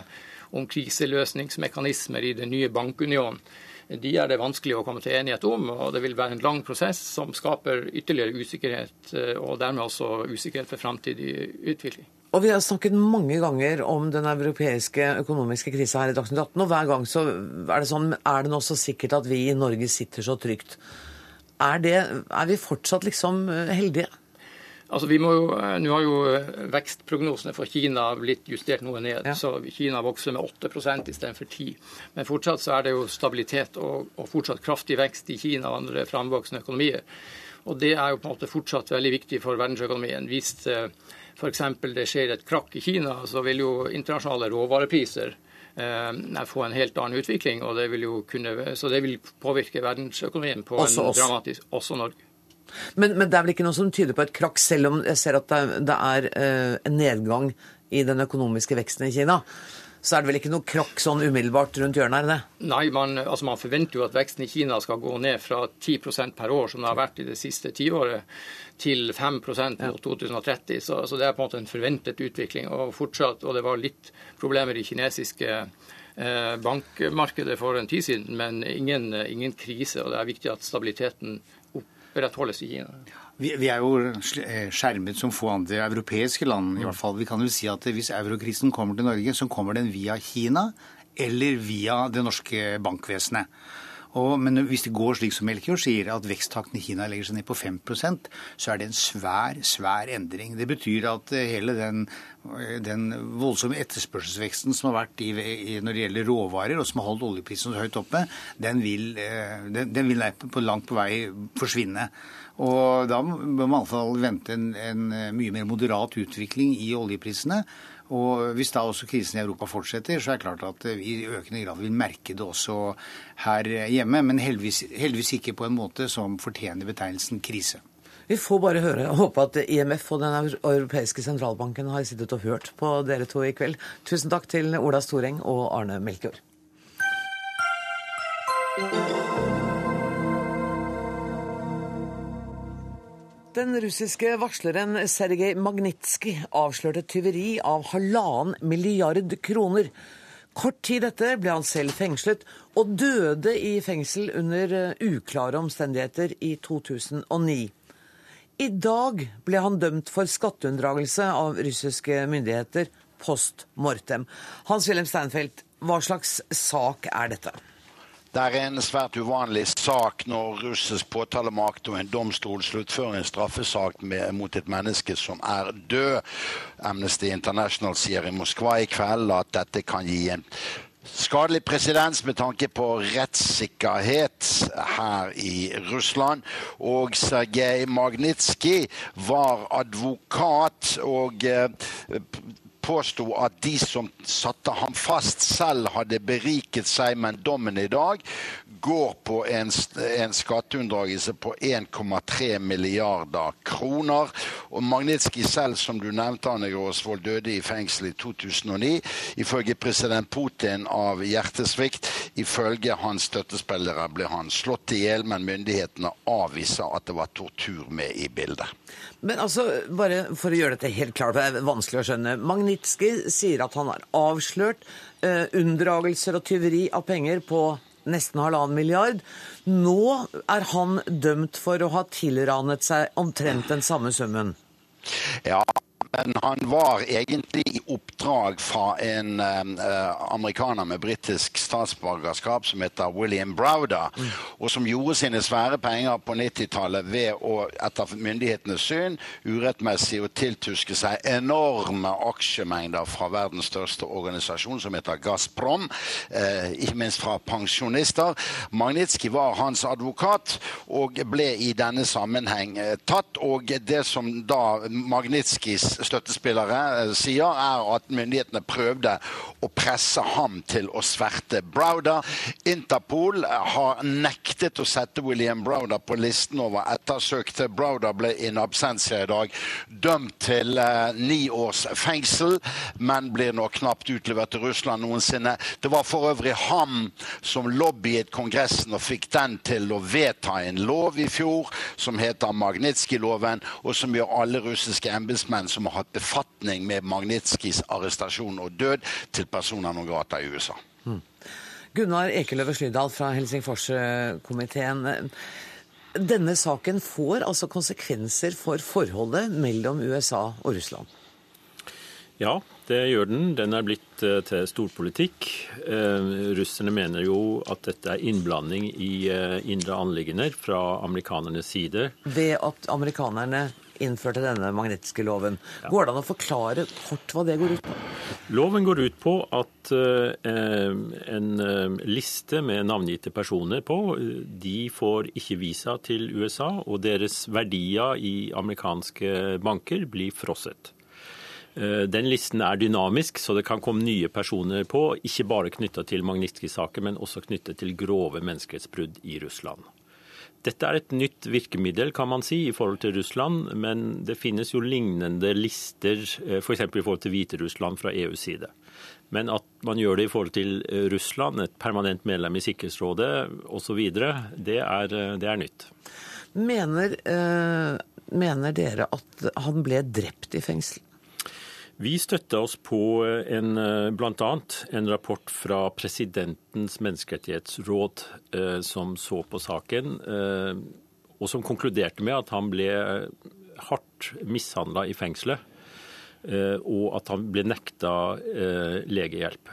om kriseløsningsmekanismer i den nye bankunionen de er det vanskelig å komme til enighet om. og Det vil være en lang prosess som skaper ytterligere usikkerhet, eh, og dermed også usikkerhet for framtidig utvikling. Og Vi har snakket mange ganger om den europeiske økonomiske krisa her i Dagsnytt 18, og hver gang så er det sånn Er det nå så sikkert at vi i Norge sitter så trygt? Er, det, er vi fortsatt liksom eh, heldige? Altså vi må jo, eh, Nå har jo eh, vekstprognosene for Kina blitt justert noe ned. Ja. så Kina vokser med 8% istedenfor 10 Men fortsatt så er det jo stabilitet og, og fortsatt kraftig vekst i Kina og andre framvoksende økonomier. Og Det er jo på en måte fortsatt veldig viktig for verdensøkonomien. Hvis eh, f.eks. det skjer et krakk i Kina, så vil jo internasjonale råvarepriser få en helt annen utvikling. og det vil jo kunne, Så det vil påvirke verdensøkonomien på også en dramatisk Også Norge. Men, men, det er vel ikke noe som tyder på et krakk, selv om jeg ser at det, det er uh, en nedgang i den økonomiske veksten i Kina. Så er det vel ikke noe krakk sånn umiddelbart rundt hjørnet, er det det? Nei, man, altså man forventer jo at veksten i Kina skal gå ned fra 10% per år, som det har vært i det siste tiåret, til 5% mot 2030. Så, så, det er på en måte en forventet utvikling. Og fortsatt, og det var litt problemer i kinesiske eh, bankmarkedet for en tid siden, men ingen, ingen krise. og Det er viktig at stabiliteten opprettholdes i Kina. Vi, vi, er jo eh, skjermet som få andre europeiske land. i hvert fall. Vi kan jo si at Hvis eurokrisen kommer til Norge, så kommer den via Kina eller via det norske bankvesenet. Og, men hvis det går slik som Melchior sier, at veksttakten i Kina legger seg ned på 5% så er det en svær, svær endring. Det betyr at eh, hele den, eh, den voldsomme etterspørselsveksten som har vært i, i, når det gjelder råvarer, og som har holdt oljeprisen så høyt oppe, den vil, eh, den, den vil på langt på vei forsvinne. Og da må man i alle fall vente en, en mye mer moderat utvikling i oljeprisene. Og Hvis da også krisen i Europa fortsetter, så er det klart at vi i økende grad vil merke det også her hjemme. Men heldigvis, heldigvis ikke på en måte som fortjener betegnelsen krise. Vi får bare høre. og håpe at IMF og Den europeiske sentralbanken har sittet og hørt på dere to i kveld. Tusen takk til Ola Storeng og Arne Melkjord. Den russiske varsleren Sergej Magnitskij avslørte tyveri av halvannen milliard kroner. Kort tid etter ble han selv fengslet, og døde i fengsel under eh, uklare omstendigheter i 2009. I dag ble han dømt for skatteunndragelse av russiske myndigheter post mortem. Hans-Wilhelm Steinfeld, hva slags sak er dette? Det er en svært uvanlig sak når russisk påtalemakt og en domstol sluttfører en straffesak med, mot et menneske som er død. Amnesty International sier i Moskva i kveld at dette kan gi en skadelig presedens med tanke på rettssikkerhet her i Russland. Og Sergej Magnitskij var advokat og eh, påsto at de som satte ham fast, selv hadde beriket seg, men dommen i dag går på en, en skatteunndragelse på 1,3 milliarder kroner. Og Magnitskij selv, som du nevnte, Anne Gråsvold, døde i fengsel i 2009. Ifølge president Putin av hjertesvikt. Ifølge hans støttespillere ble han slått i hjel, men myndighetene avviser at det var tortur med i bildet. Men altså, bare for å gjøre dette helt klart, det er vanskelig å skjønne. Magnitskij sier at han har avslørt eh, unndragelser og tyveri av penger på nesten halvannen milliard. Nå er han dømt for å ha tilranet seg omtrent den samme summen. Ja, men han var egentlig i oppdrag fra en uh, amerikaner med britisk statsborgerskap som heter William Browder, og som gjorde sine svære penger på 90-tallet ved å, etter myndighetenes syn, urettmessig å tiltuske seg enorme aksjemengder fra verdens største organisasjon, som heter Gazprom, uh, ikke minst fra pensjonister. Magnitskij var hans advokat og ble i denne sammenheng uh, tatt, og det som da Magnitskijs støttespillere eh, sier, er at myndighetene prøvde å presse ham til å sverte Browder. Interpol har nektet å sette William Browder på listen over ettersøkte. Browder ble in absentia i dag dømt til eh, ni års fengsel, men blir nå knapt utlevert til Russland noensinne. Det var for øvrig ham som lobbyet Kongressen og fikk den til å vedta en lov i fjor som heter Magnitskij-loven, og som gjør alle russiske embetsmenn som har hatt befatning med Magnitskijs arrestasjon og død, til personer non grata i USA. Hmm. Gunnar Ekeløve Slydal fra Helsingforskomiteen. Denne saken får altså konsekvenser for forholdet mellom USA og Russland? Ja, det gjør den. Den er blitt eh, til storpolitikk. Eh, russerne mener jo at dette er innblanding i eh, indre anliggender fra amerikanernes side. Ved at amerikanerne innførte denne magnetiske loven. Går det an å forklare kort hva det går ut på? Loven går ut på at eh, en eh, liste med navngitte personer på, de får ikke visa til USA, og deres verdier i amerikanske banker blir frosset. Eh, den listen er dynamisk, så det kan komme nye personer på, ikke bare knytta til Magnitskij-saker, men også knyttet til grove menneskerettsbrudd i Russland. Dette er et nytt virkemiddel kan man si, i forhold til Russland, men det finnes jo lignende lister f.eks. Eh, for i forhold til Hviterussland fra EUs side. Men at man gjør det i forhold til eh, Russland, et permanent medlem i Sikkerhetsrådet osv., det, er, eh, det er nytt. Mener, øh, mener dere at han ble drept i fengsel? Vi støtta oss på en, eh, bl.a. en rapport fra presidentens menneskerettighetsråd eh, som så på saken, eh, og som konkluderte med at han ble hardt mishandla i fengselet, og at han ble nekta legehjelp.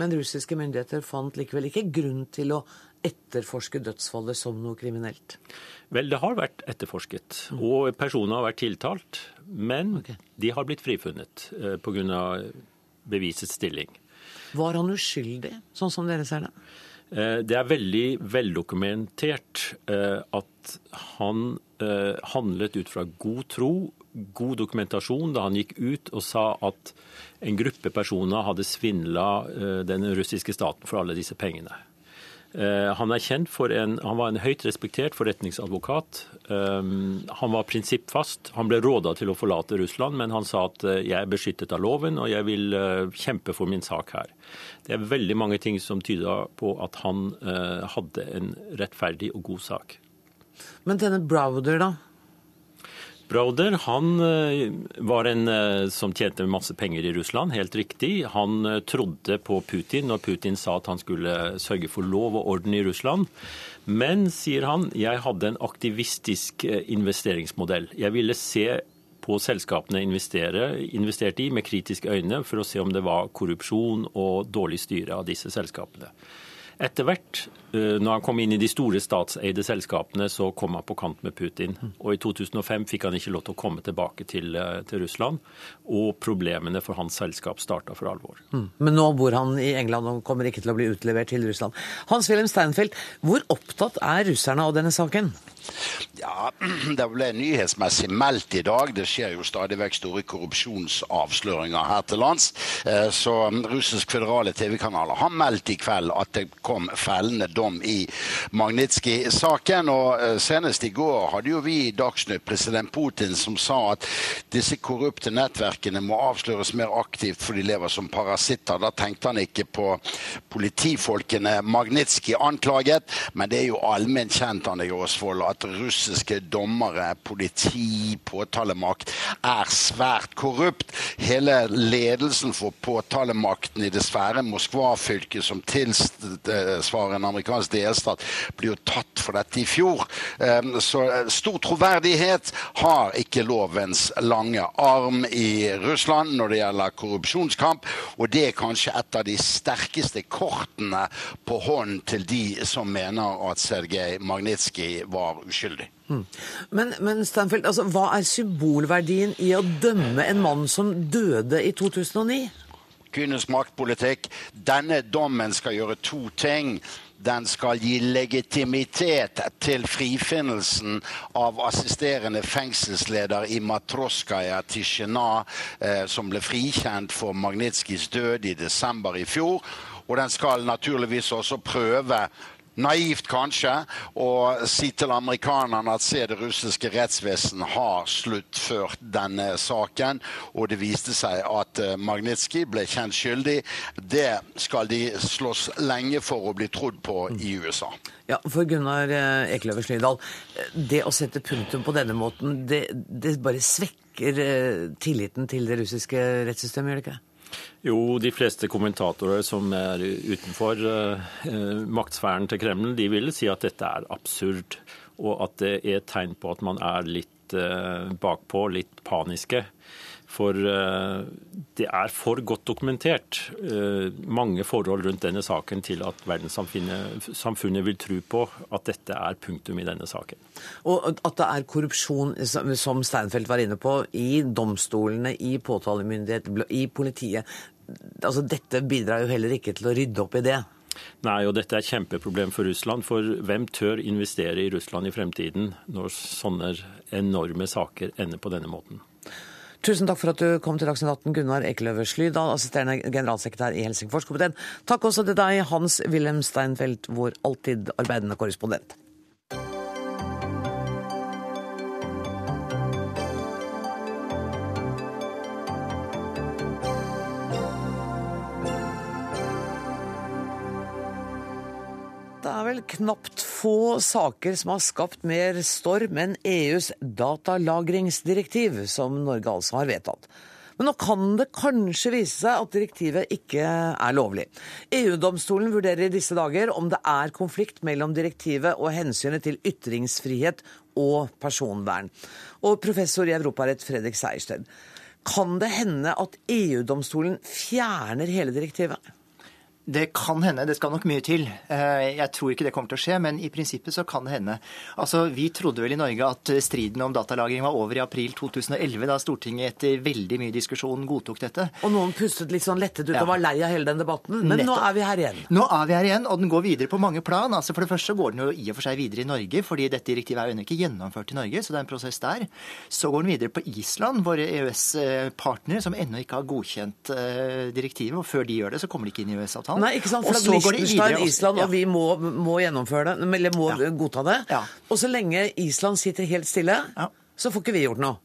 Men russiske myndigheter fant likevel ikke grunn til å etterforske dødsfallet som noe kriminelt? Vel, det har vært etterforsket, og personer har vært tiltalt. Men okay. de har blitt frifunnet eh, pga. bevisets stilling. Var han uskyldig, sånn som dere ser det? Eh, det er veldig veldokumentert eh, at han handlet ut fra god tro, god dokumentasjon, da han gikk ut og sa at en gruppe personer hadde svindla den russiske staten for alle disse pengene. Eh, han en, han var en høyt respektert forretningsadvokat. Eh, han var prinsippfast. Han ble råda til å forlate Russland, men han sa at eh, jeg er beskyttet av loven og jeg vil kjempe for min sak her. Det er veldig mange ting som tyder på at han hadde en rettferdig og god sak. Men denne Browder, da? Browder han eh, var en eh, som tjente masse penger i Russland, helt riktig. Han eh, trodde på Putin når Putin sa at han skulle sørge for lov og orden i Russland. Men, sier han, jeg hadde en aktivistisk investeringsmodell. Jeg ville se på selskapene investerte i med kritiske øyne for å se om det var korrupsjon og dårlig styre av disse selskapene. Etter hvert, når han kom inn i de store statseide selskapene, så kom han på kant med Putin. Og i 2005 fikk han ikke lov til å komme tilbake til, eh, til Russland. Og problemene for hans selskap starta for alvor. Mm. Men nå bor han i England og kommer ikke til å bli utlevert til Russland. Hans-Wilhelm Steinfeld, hvor opptatt er russerne av denne saken? Ja, *clears throat* Det ble nyhetsmessig meldt i dag. Det skjer jo stadig vekk store korrupsjonsavsløringer her til lands. Eh, så russisk føderale TV-kanaler har meldt i kveld at det kom fellende dom i Magnitskij-saken. Og eh, senest i går hadde jo vi i Dagsnytt president Putin som sa at disse korrupte nettverkene må avsløres mer aktivt for de lever som parasitter. Da tenkte han ikke på politifolkene Magnitskij anklaget, men det er jo allment kjent Anne Osvold, at russiske dommere, politi, påtalemakt er svært korrupt. Hele ledelsen for påtalemakten i det svære Moskva-fylket, som tilsvarer en amerikansk delstat, blir jo tatt for dette i fjor. Så eh, stor troverdighet har ikke lovens lange arm i Russland når det gjelder korrupsjonskamp, og det er kanskje et av de sterkeste kortene på hånden til de som mener at Sergej Magnitskij var uskyldig. Mm. Men, men Stanfield, altså, hva er symbolverdien i å dømme en mann som døde i 2009? Kvinnens maktpolitikk. Denne dommen skal gjøre to ting. Den skal gi legitimitet til frifinnelsen av assisterende fengselsleder i Matroskaja Tisjena, eh, som ble frikjent for Magnitskijs død i desember i fjor. Og den skal naturligvis også prøve naivt kanskje, å si til amerikanerne at se det russiske rettsvesen har sluttført denne saken. Og det viste seg at eh, Magnitskij ble kjent skyldig. Det skal de slåss lenge for å bli trodd på i USA. Ja, for Gunnar Ekeløve Ekløver Slydal, det å sette punktum på denne måten, det, det bare svekker eh, tilliten til det russiske rettssystemet, gjør det ikke? Jo, de fleste kommentatorer som er utenfor eh, maktsfæren til Kreml, de vil si at dette er absurd, og at det er tegn på at man er litt eh, bakpå, litt paniske. For eh, det er for godt dokumentert eh, mange forhold rundt denne saken til at verdenssamfunnet vil tro på at dette er punktum i denne saken. Og at det er korrupsjon, som Steinfeld var inne på, i domstolene, i påtalemyndighet, i politiet. Altså, dette bidrar jo heller ikke til å rydde opp i det. Nei, og dette er et kjempeproblem for Russland. For hvem tør investere i Russland i fremtiden når sånne enorme saker ender på denne måten? Tusen takk for at du kom til Dagsnytt 18, Gunnar Ekeløve Slydal, assisterende generalsekretær i Helsingforskomiteen. Takk også til deg, Hans-Wilhelm Steinfeld, vår alltid arbeidende korrespondent. vel knapt få saker som har skapt mer storm enn EUs datalagringsdirektiv, som Norge altså har vedtatt. Men nå kan det kanskje vise seg at direktivet ikke er lovlig. EU-domstolen vurderer i disse dager om det er konflikt mellom direktivet og hensynet til ytringsfrihet og personvern. Og professor i europarett Fredrik Sejersted, kan det hende at EU-domstolen fjerner hele direktivet? Det kan hende. Det skal nok mye til. Eh, jeg tror ikke det kommer til å skje, men i prinsippet så kan det hende. Altså, Vi trodde vel i Norge at striden om datalagring var over i april 2011, da Stortinget etter veldig mye diskusjon godtok dette. Og noen pustet litt sånn lettet ut Ja. og var lei av hele den debatten. Men nå er vi her igjen. Nå er vi her igjen, og den går videre på mange plan. Altså For det første går den jo i og for seg videre i Norge, fordi dette direktivet er jo ennå ikke gjennomført i Norge, så det er en prosess der. Så går den videre på Island, våre EØS-partnere, som ennå ikke har godkjent eh, direktivet. Og før de gjør det, så kommer de ikke inn i EØS-avtalen. Nei, ikke sant? Og så går det videre Island og vi må, må gjennomføre det, eller må godta det. Og så lenge Island sitter helt stille, så får ikke vi gjort noe.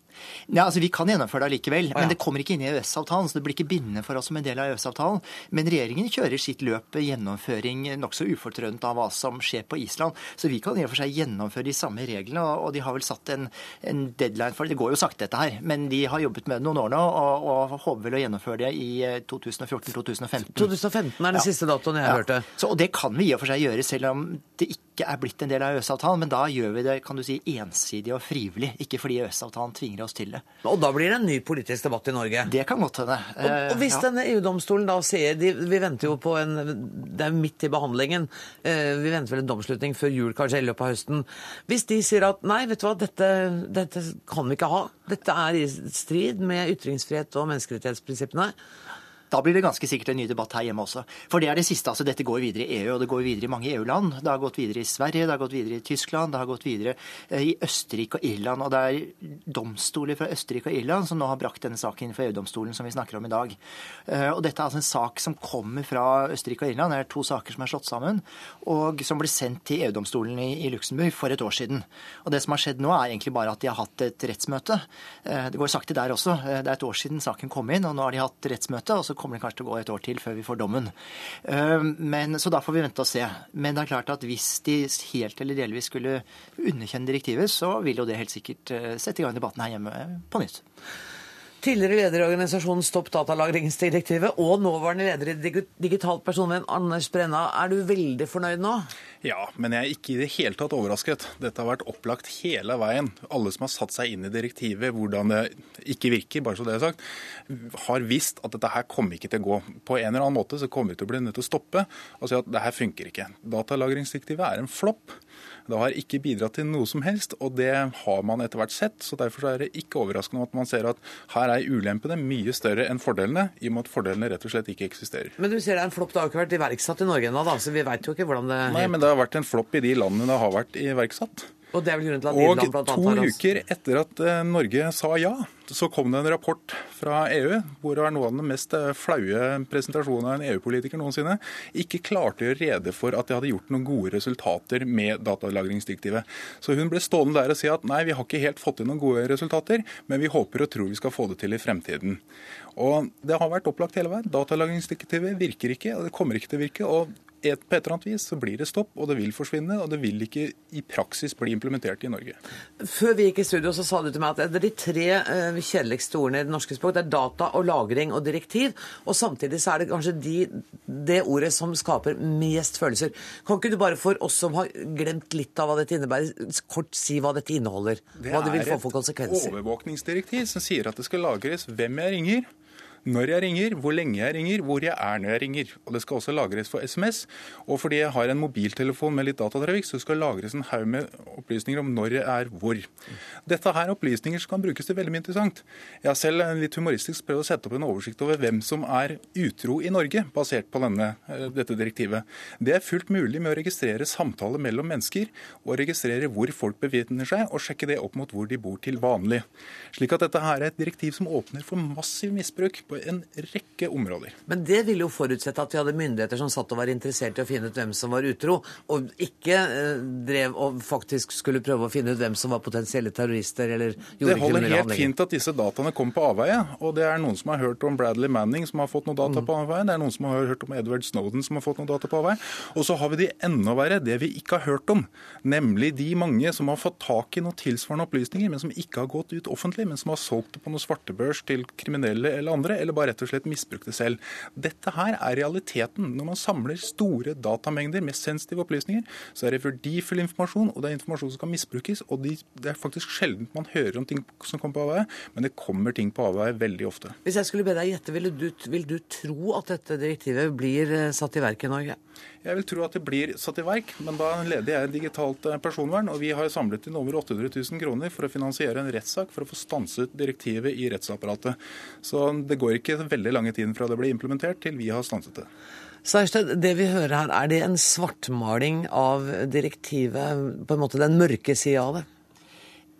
Ja, altså Vi kan gjennomføre det allikevel, men det kommer ikke inn i EØS-avtalen. så Det blir ikke bindende for oss som en del av EØS-avtalen. Men regjeringen kjører sitt løp gjennomføring nokså ufortrødent av hva som skjer på Island. Så vi kan i og for seg gjennomføre de samme reglene, og de har vel satt en, en deadline for det. Det går jo sakte, dette her, men de har jobbet med det noen år nå, og, og håper vel å gjennomføre det i eh, 2014-2015. 2015 er den siste datoen jeg hørte. Så, og det kan vi i og for seg gjøre, selv om det ikke er blitt en del av EØS-avtalen. Men da gjør vi det kan du si, ensidig og frivillig, ikke fordi EØS-avtalen tvinger oss til det. Og da blir det en ny politisk debatt i Norge. Det kan godt hende. Og, og hvis Eh, ja. denne EU-domstolen da sier de, Vi venter jo på en Det er midt i behandlingen. Eh, vi venter vel en domslutning før jul, kanskje, i løpet av høsten. Hvis de sier at nei, vet du hva, dette, dette kan vi ikke ha. Dette er i strid med ytringsfrihet og menneskerettighetsprinsippene. Da blir det ganske sikkert en ny debatt her hjemme også. For det er det siste. altså Dette går videre i EU, og det går videre i mange EU-land. Det har gått videre i Sverige, det har gått videre i Tyskland, det har gått videre eh, i Østerrike og Irland. Og det er domstoler fra Østerrike og Irland som nå har brakt denne saken for EU-domstolen som vi snakker om i dag. Eh, Og dette er altså en sak som kommer fra Østerrike og Irland. Det er to saker som er slått sammen, og som ble sendt til EU-domstolen i, i Luxembourg for et år siden. Og det som har skjedd nå, er egentlig bare at de har hatt et rettsmøte. Eh, Det går sakte der også. Det er et år siden saken kom inn, og nå har de hatt rettsmøte. og så kommer det kanskje til å gå et år til før vi får dommen. Men, så da får vi vente og se. Men det er klart at hvis de helt eller delvis skulle underkjenne direktivet, så vil jo det helt sikkert eh, sette i gang debatten her hjemme på nytt. Tidligere leder i organisasjonen Stopp datalagringsdirektivet og nåværende leder i Digi- Digitalt personvern, Anders Brenna. Er du veldig fornøyd nå? Ja, men jeg er ikke i det hele tatt overrasket. Dette har vært opplagt hele veien. Alle som har satt seg inn i direktivet, hvordan det ikke virker, bare så det er sagt, har visst at dette her kommer ikke til å gå. På en eller annen måte så kommer vi til å bli nødt til å stoppe og si at det her funker ikke. Datalagringsdirektivet er en flopp. Det har ikke bidratt til noe som helst, og det har man etter hvert sett. så Derfor er det ikke overraskende at man ser at her er ulempene mye større enn fordelene, i og med at fordelene rett og slett ikke eksisterer. Men du ser det er en flopp. Det har ikke vært iverksatt i Norge ennå, da, så vi veit jo ikke hvordan det Nei, men det har vært en flopp i de landene det har vært iverksatt. Og det er vel grunnen til at Irland blant to annet har oss. uker etter at eh, Norge sa ja, så kom det en rapport fra EU hvor det var noe av den mest eh, flaue presentasjonen av en EU-politiker noensinne, ikke klarte å gjøre rede for at de hadde gjort noen gode resultater med datalagringsdirektivet. Så hun ble stående der og si at nei, vi har ikke helt fått til noen gode resultater, men vi håper og tror vi skal få det til i fremtiden. Og det har vært opplagt hele veien. Datalagringsdirektivet virker ikke, og det kommer ikke til å virke. og et, på et eller annet vis så blir det stopp, og det vil forsvinne, og det vil ikke i praksis bli implementert i Norge. Før vi gikk i studio, så sa du til meg at det er de tre eh, kjedeligste ordene i det norske språk. Det er data og lagring og direktiv. Og samtidig så er det kanskje de, det ordet som skaper mest følelser. Kan ikke du bare for oss som har glemt litt av hva dette innebærer, kort si hva dette inneholder? Hva det vil få for konsekvenser? Det er et overvåkningsdirektiv som sier at det skal lagres hvem jeg ringer, når jeg ringer, hvor lenge jeg ringer, hvor jeg er når jeg ringer. Og Det skal også lagres for SMS. Og fordi jeg har en mobiltelefon med litt datatrafikk, så skal det lagres en haug med opplysninger om når jeg er hvor. Dette her er opplysninger som kan brukes til veldig mye interessant. Jeg har selv litt humoristisk prøvd å sette opp en oversikt over hvem som er utro i Norge, basert på denne, eh, dette direktivet. Det er fullt mulig med å registrere samtaler mellom mennesker, og registrere hvor folk befinner seg, og sjekke det opp mot hvor de bor til vanlig. Slik at dette her er et direktiv som åpner for massiv misbruk på en rekke områder. Men det ville jo forutsette at vi hadde myndigheter som satt og var interessert i å finne ut hvem som var utro, og ikke eh, drev og faktisk skulle prøve å finne ut hvem som var potensielle terrorister eller Det holder helt fint at disse dataene kom på avveie. Og det er noen som har hørt om Bradley Manning som har fått noe data på avveie. Det er noen som har hørt om Edward Snowden som har fått noe data på avveie. Og så har vi de enda verre, det vi ikke har hørt om. Nemlig de mange som har fått tak i noen tilsvarende opplysninger, men som ikke har gått ut offentlig, men som har solgt det på noe svartebørs til kriminelle eller andre, eller bare rett og slett misbrukt det selv. Dette her er realiteten. Når man samler store datamengder med sensitive opplysninger, så er det verdifull informasjon, og det er informasjon som kan misbrukes. Og det er faktisk sjelden man hører om ting som kommer på avveie, men det kommer ting på avveie veldig ofte. Hvis jeg skulle be deg gjette, vil du, vil du tro at dette direktivet blir eh, satt i verk i Norge? Jeg vil tro at det blir satt i verk, men da leder jeg digitalt eh, personvern, og vi har samlet inn over 800 000 kroner for å finansiere en rettssak for å få stanset direktivet i rettsapparatet. Så det går ikke veldig lange tiden fra det ble implementert til vi har stanset det. Sejersted, det vi hører her, er det en svartmaling av direktivet, på en måte den mørke sida av det?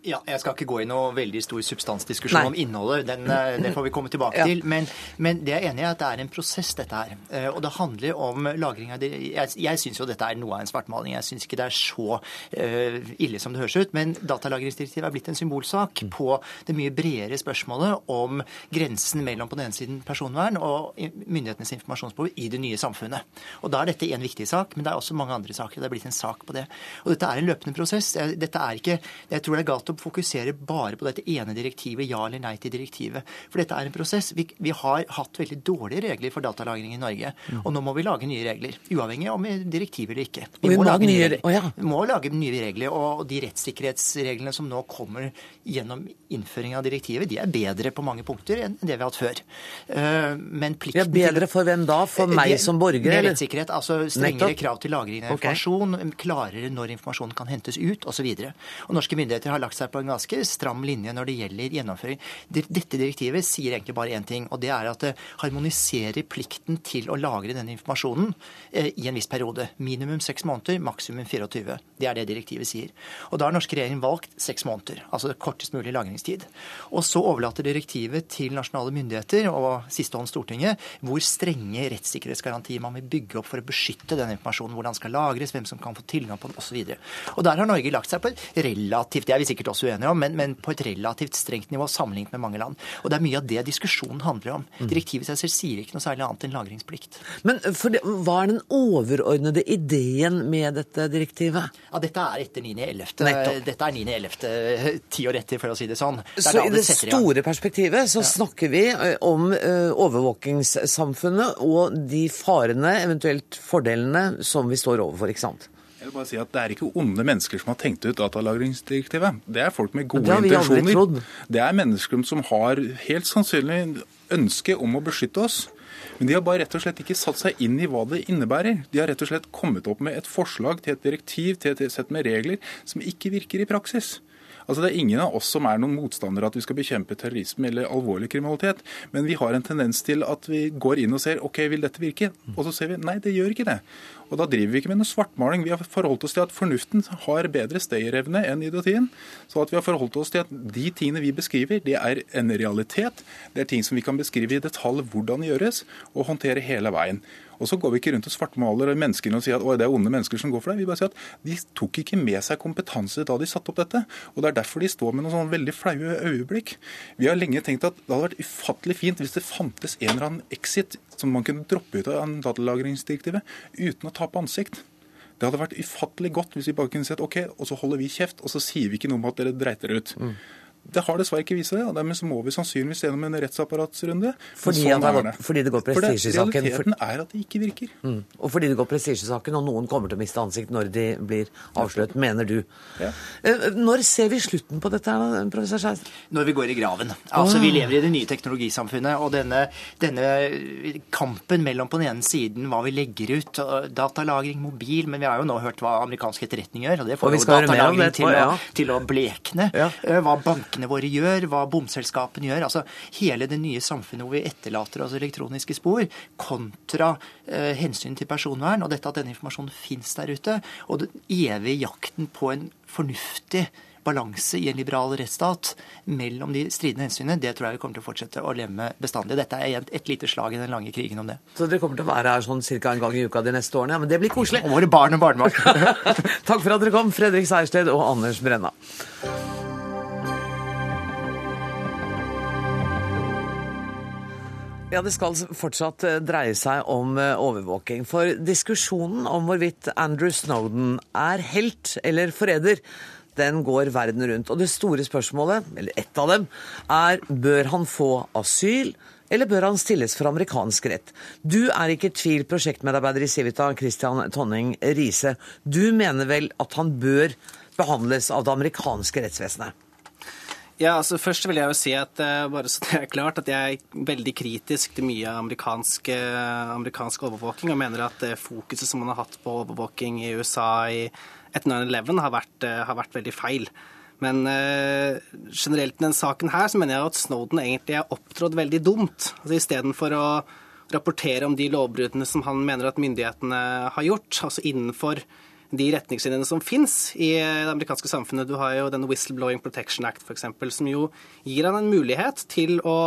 Ja, Jeg skal ikke gå i noe veldig stor substansdiskusjon Nei. om innholdet. Den, eh, *laughs* det får vi komme tilbake ja. til. Men, men, det er enig i at det er en prosess, dette her. Eh, og det handler om lagring av Jeg, jeg syns jo dette er noe av en svartmaling. Jeg syns ikke det er så uh, ille som det høres ut. Men datalagringsdirektivet er blitt en symbolsak mm. på det mye bredere spørsmålet om grensen mellom på den ene siden personvern og myndighetenes informasjonsbehov i det nye samfunnet. Og Da er dette en viktig sak, men det er også mange andre saker. Det er blitt en sak på det. Og dette er en løpende prosess. Dette er ikke, jeg tror det er galt å fokusere bare på dette ene direktivet, ja eller nei til direktivet. For dette er en prosess. Vi, vi har hatt veldig dårlige regler for datalagring i Norge. Mm. Og nå må vi lage nye regler. Uavhengig om direktiv eller ikke. Vi, vi må, lage nye, oh, ja. må lage nye regler. Og de rettssikkerhetsreglene som nå kommer gjennom innføring av direktivet, de er bedre på mange punkter enn det vi har hatt før. Uh, men plikten ja, Bedre for hvem da? For meg meg som borger? Med rettssikkerhet. Altså strengere Nettopp. krav til lagring av informasjon, okay. klarere når informasjonen kan hentes ut osv. Norske myndigheter har lagt seg på en ganske stram linje når det gjelder gjennomføring. Dette direktivet sier egentlig bare én ting, og det er at det harmoniserer plikten til å lagre denne informasjonen eh, i en viss periode. Minimum seks måneder, maksimum 24. Det er det direktivet sier. Og da har norske regjering valgt seks måneder, altså kortest mulig lagringstid. Og så overlater direktivet til nasjonale myndigheter og siste hånd Stortinget hvor strenge rettssikkerhetsgarantier man vil bygge opp for å beskytte den informasjonen, hvordan den skal lagres, hvem som kan få tilgang på den osv. Der har Norge lagt seg på relativt, det er vi sikkert også uenige om, men, men, på et relativt strengt nivå sammenlignet med mange land. Og Det er mye av det diskusjonen handler om. Mm. Direktivet seg selv sier ikke noe særlig annet enn lagringsplikt. Men det, Hva er den overordnede ideen med dette direktivet? Ja, Dette er etter 9.11. Dette er 9.11. ti år etter, for å si det sånn. Det så i det store perspektivet så ja. snakker vi eh, om uh, overvåkingssamfunnet og de farene, eventuelt fordelene, som vi står overfor, ikke sant? Jeg vil bare si at Det er ikke onde mennesker som har tenkt ut datalagringsdirektivet. Det er folk med gode det intensjoner. Det er mennesker som har helt sannsynlig ønske om å beskytte oss. Men de har bare rett og slett ikke satt seg inn i hva det innebærer. De har rett og slett kommet opp med et forslag til et direktiv, til et sett med regler, som ikke virker i praksis. Altså Det er ingen av oss som er noen motstandere at vi skal bekjempe terrorisme eller alvorlig kriminalitet, men vi har en tendens til at vi går inn og ser OK, vil dette virke? Og så ser vi nei, det gjør ikke det. Og da driver vi ikke med noe svartmaling. Vi har forholdt oss til at fornuften har bedre stayerevne enn idiotien. Så at vi har forholdt oss til at de tingene vi beskriver, det er en realitet. Det er ting som vi kan beskrive i detalj hvordan det gjøres, og håndtere hele veien. Og så går vi ikke rundt og svartmaler menneskene og sier at det er onde mennesker som går for det. Vi bare sier at de tok ikke med seg kompetanse da de satte opp dette. Og det er derfor de står med noen sånne veldig flaue øyeblikk. Vi har lenge tenkt at det hadde vært ufattelig fint hvis det fantes en eller annen exit som man kunne droppe ut av datalagringsdirektivet uten å tape ansikt. Det hadde vært ufattelig godt hvis vi bare kunne sett OK, og så holder vi kjeft, og så sier vi ikke noe om at dere dreit dere ut. Mm. Det har dessverre ikke vist seg og dermed så må vi sannsynligvis gjennom en rettsapparatsrunde. Fordi, sånn det, fordi det går prestisjesaken? Realiteten er at det ikke virker. Mm. Og fordi det går prestisjesaken, og noen kommer til å miste ansikt når de blir avslørt, mener du. Ja. Eh, når ser vi slutten på dette, professor Skeis? Når vi går i graven. Altså, Vi lever i det nye teknologisamfunnet, og denne, denne, kampen mellom på den ene siden hva vi legger ut, datalagring, mobil, men vi har jo nå hørt hva amerikansk etterretning gjør, og det får jo datalagring til, ja. til, å blekne. Ja. Eh, hva bank bankene våre gjør, hva bomselskapene gjør. altså Hele det nye samfunnet hvor vi etterlater oss elektroniske spor, kontra eh, hensyn til personvern, og dette at denne informasjonen fins der ute, og den evige jakten på en fornuftig balanse i en liberal rettsstat mellom de stridende hensynene, det tror jeg vi kommer til å fortsette å leve med bestandig. Dette er et, et lite slag i den lange krigen om det. Så dere kommer til å være her sånn ca. en gang i uka de neste årene? Ja, men det blir koselig. Og våre barn og barnebarn. *laughs* Takk for at dere kom, Fredrik Sejersted og Anders Brenna. Ja, Det skal fortsatt eh, dreie seg om eh, overvåking. For diskusjonen om hvorvidt Andrew Snowden er helt eller forræder, den går verden rundt. Og det store spørsmålet, eller ett av dem, er bør han få asyl, eller bør han stilles for amerikansk rett? Du er ikke i tvil, prosjektmedarbeider i Civita, Christian Tonning Riise. Du mener vel at han bør behandles av det amerikanske rettsvesenet? Ja, altså Først vil jeg jo si at uh, bare så *laughs* det er klart, at jeg er veldig kritisk til mye amerikansk, uh, amerikansk overvåking, og mener at uh, fokuset som man har hatt på overvåking i USA i etter 9-11, har, har vært veldig feil. Men generelt i denne saken her, så mener jeg at Snowden egentlig har opptrådt veldig dumt. Altså Istedenfor å rapportere om de lovbruddene som han mener at myndighetene har gjort, altså innenfor de retningslinjene som fins i det amerikanske samfunnet. Du har jo den Whistleblowing Protection Act f.eks., som jo gir han en mulighet til å,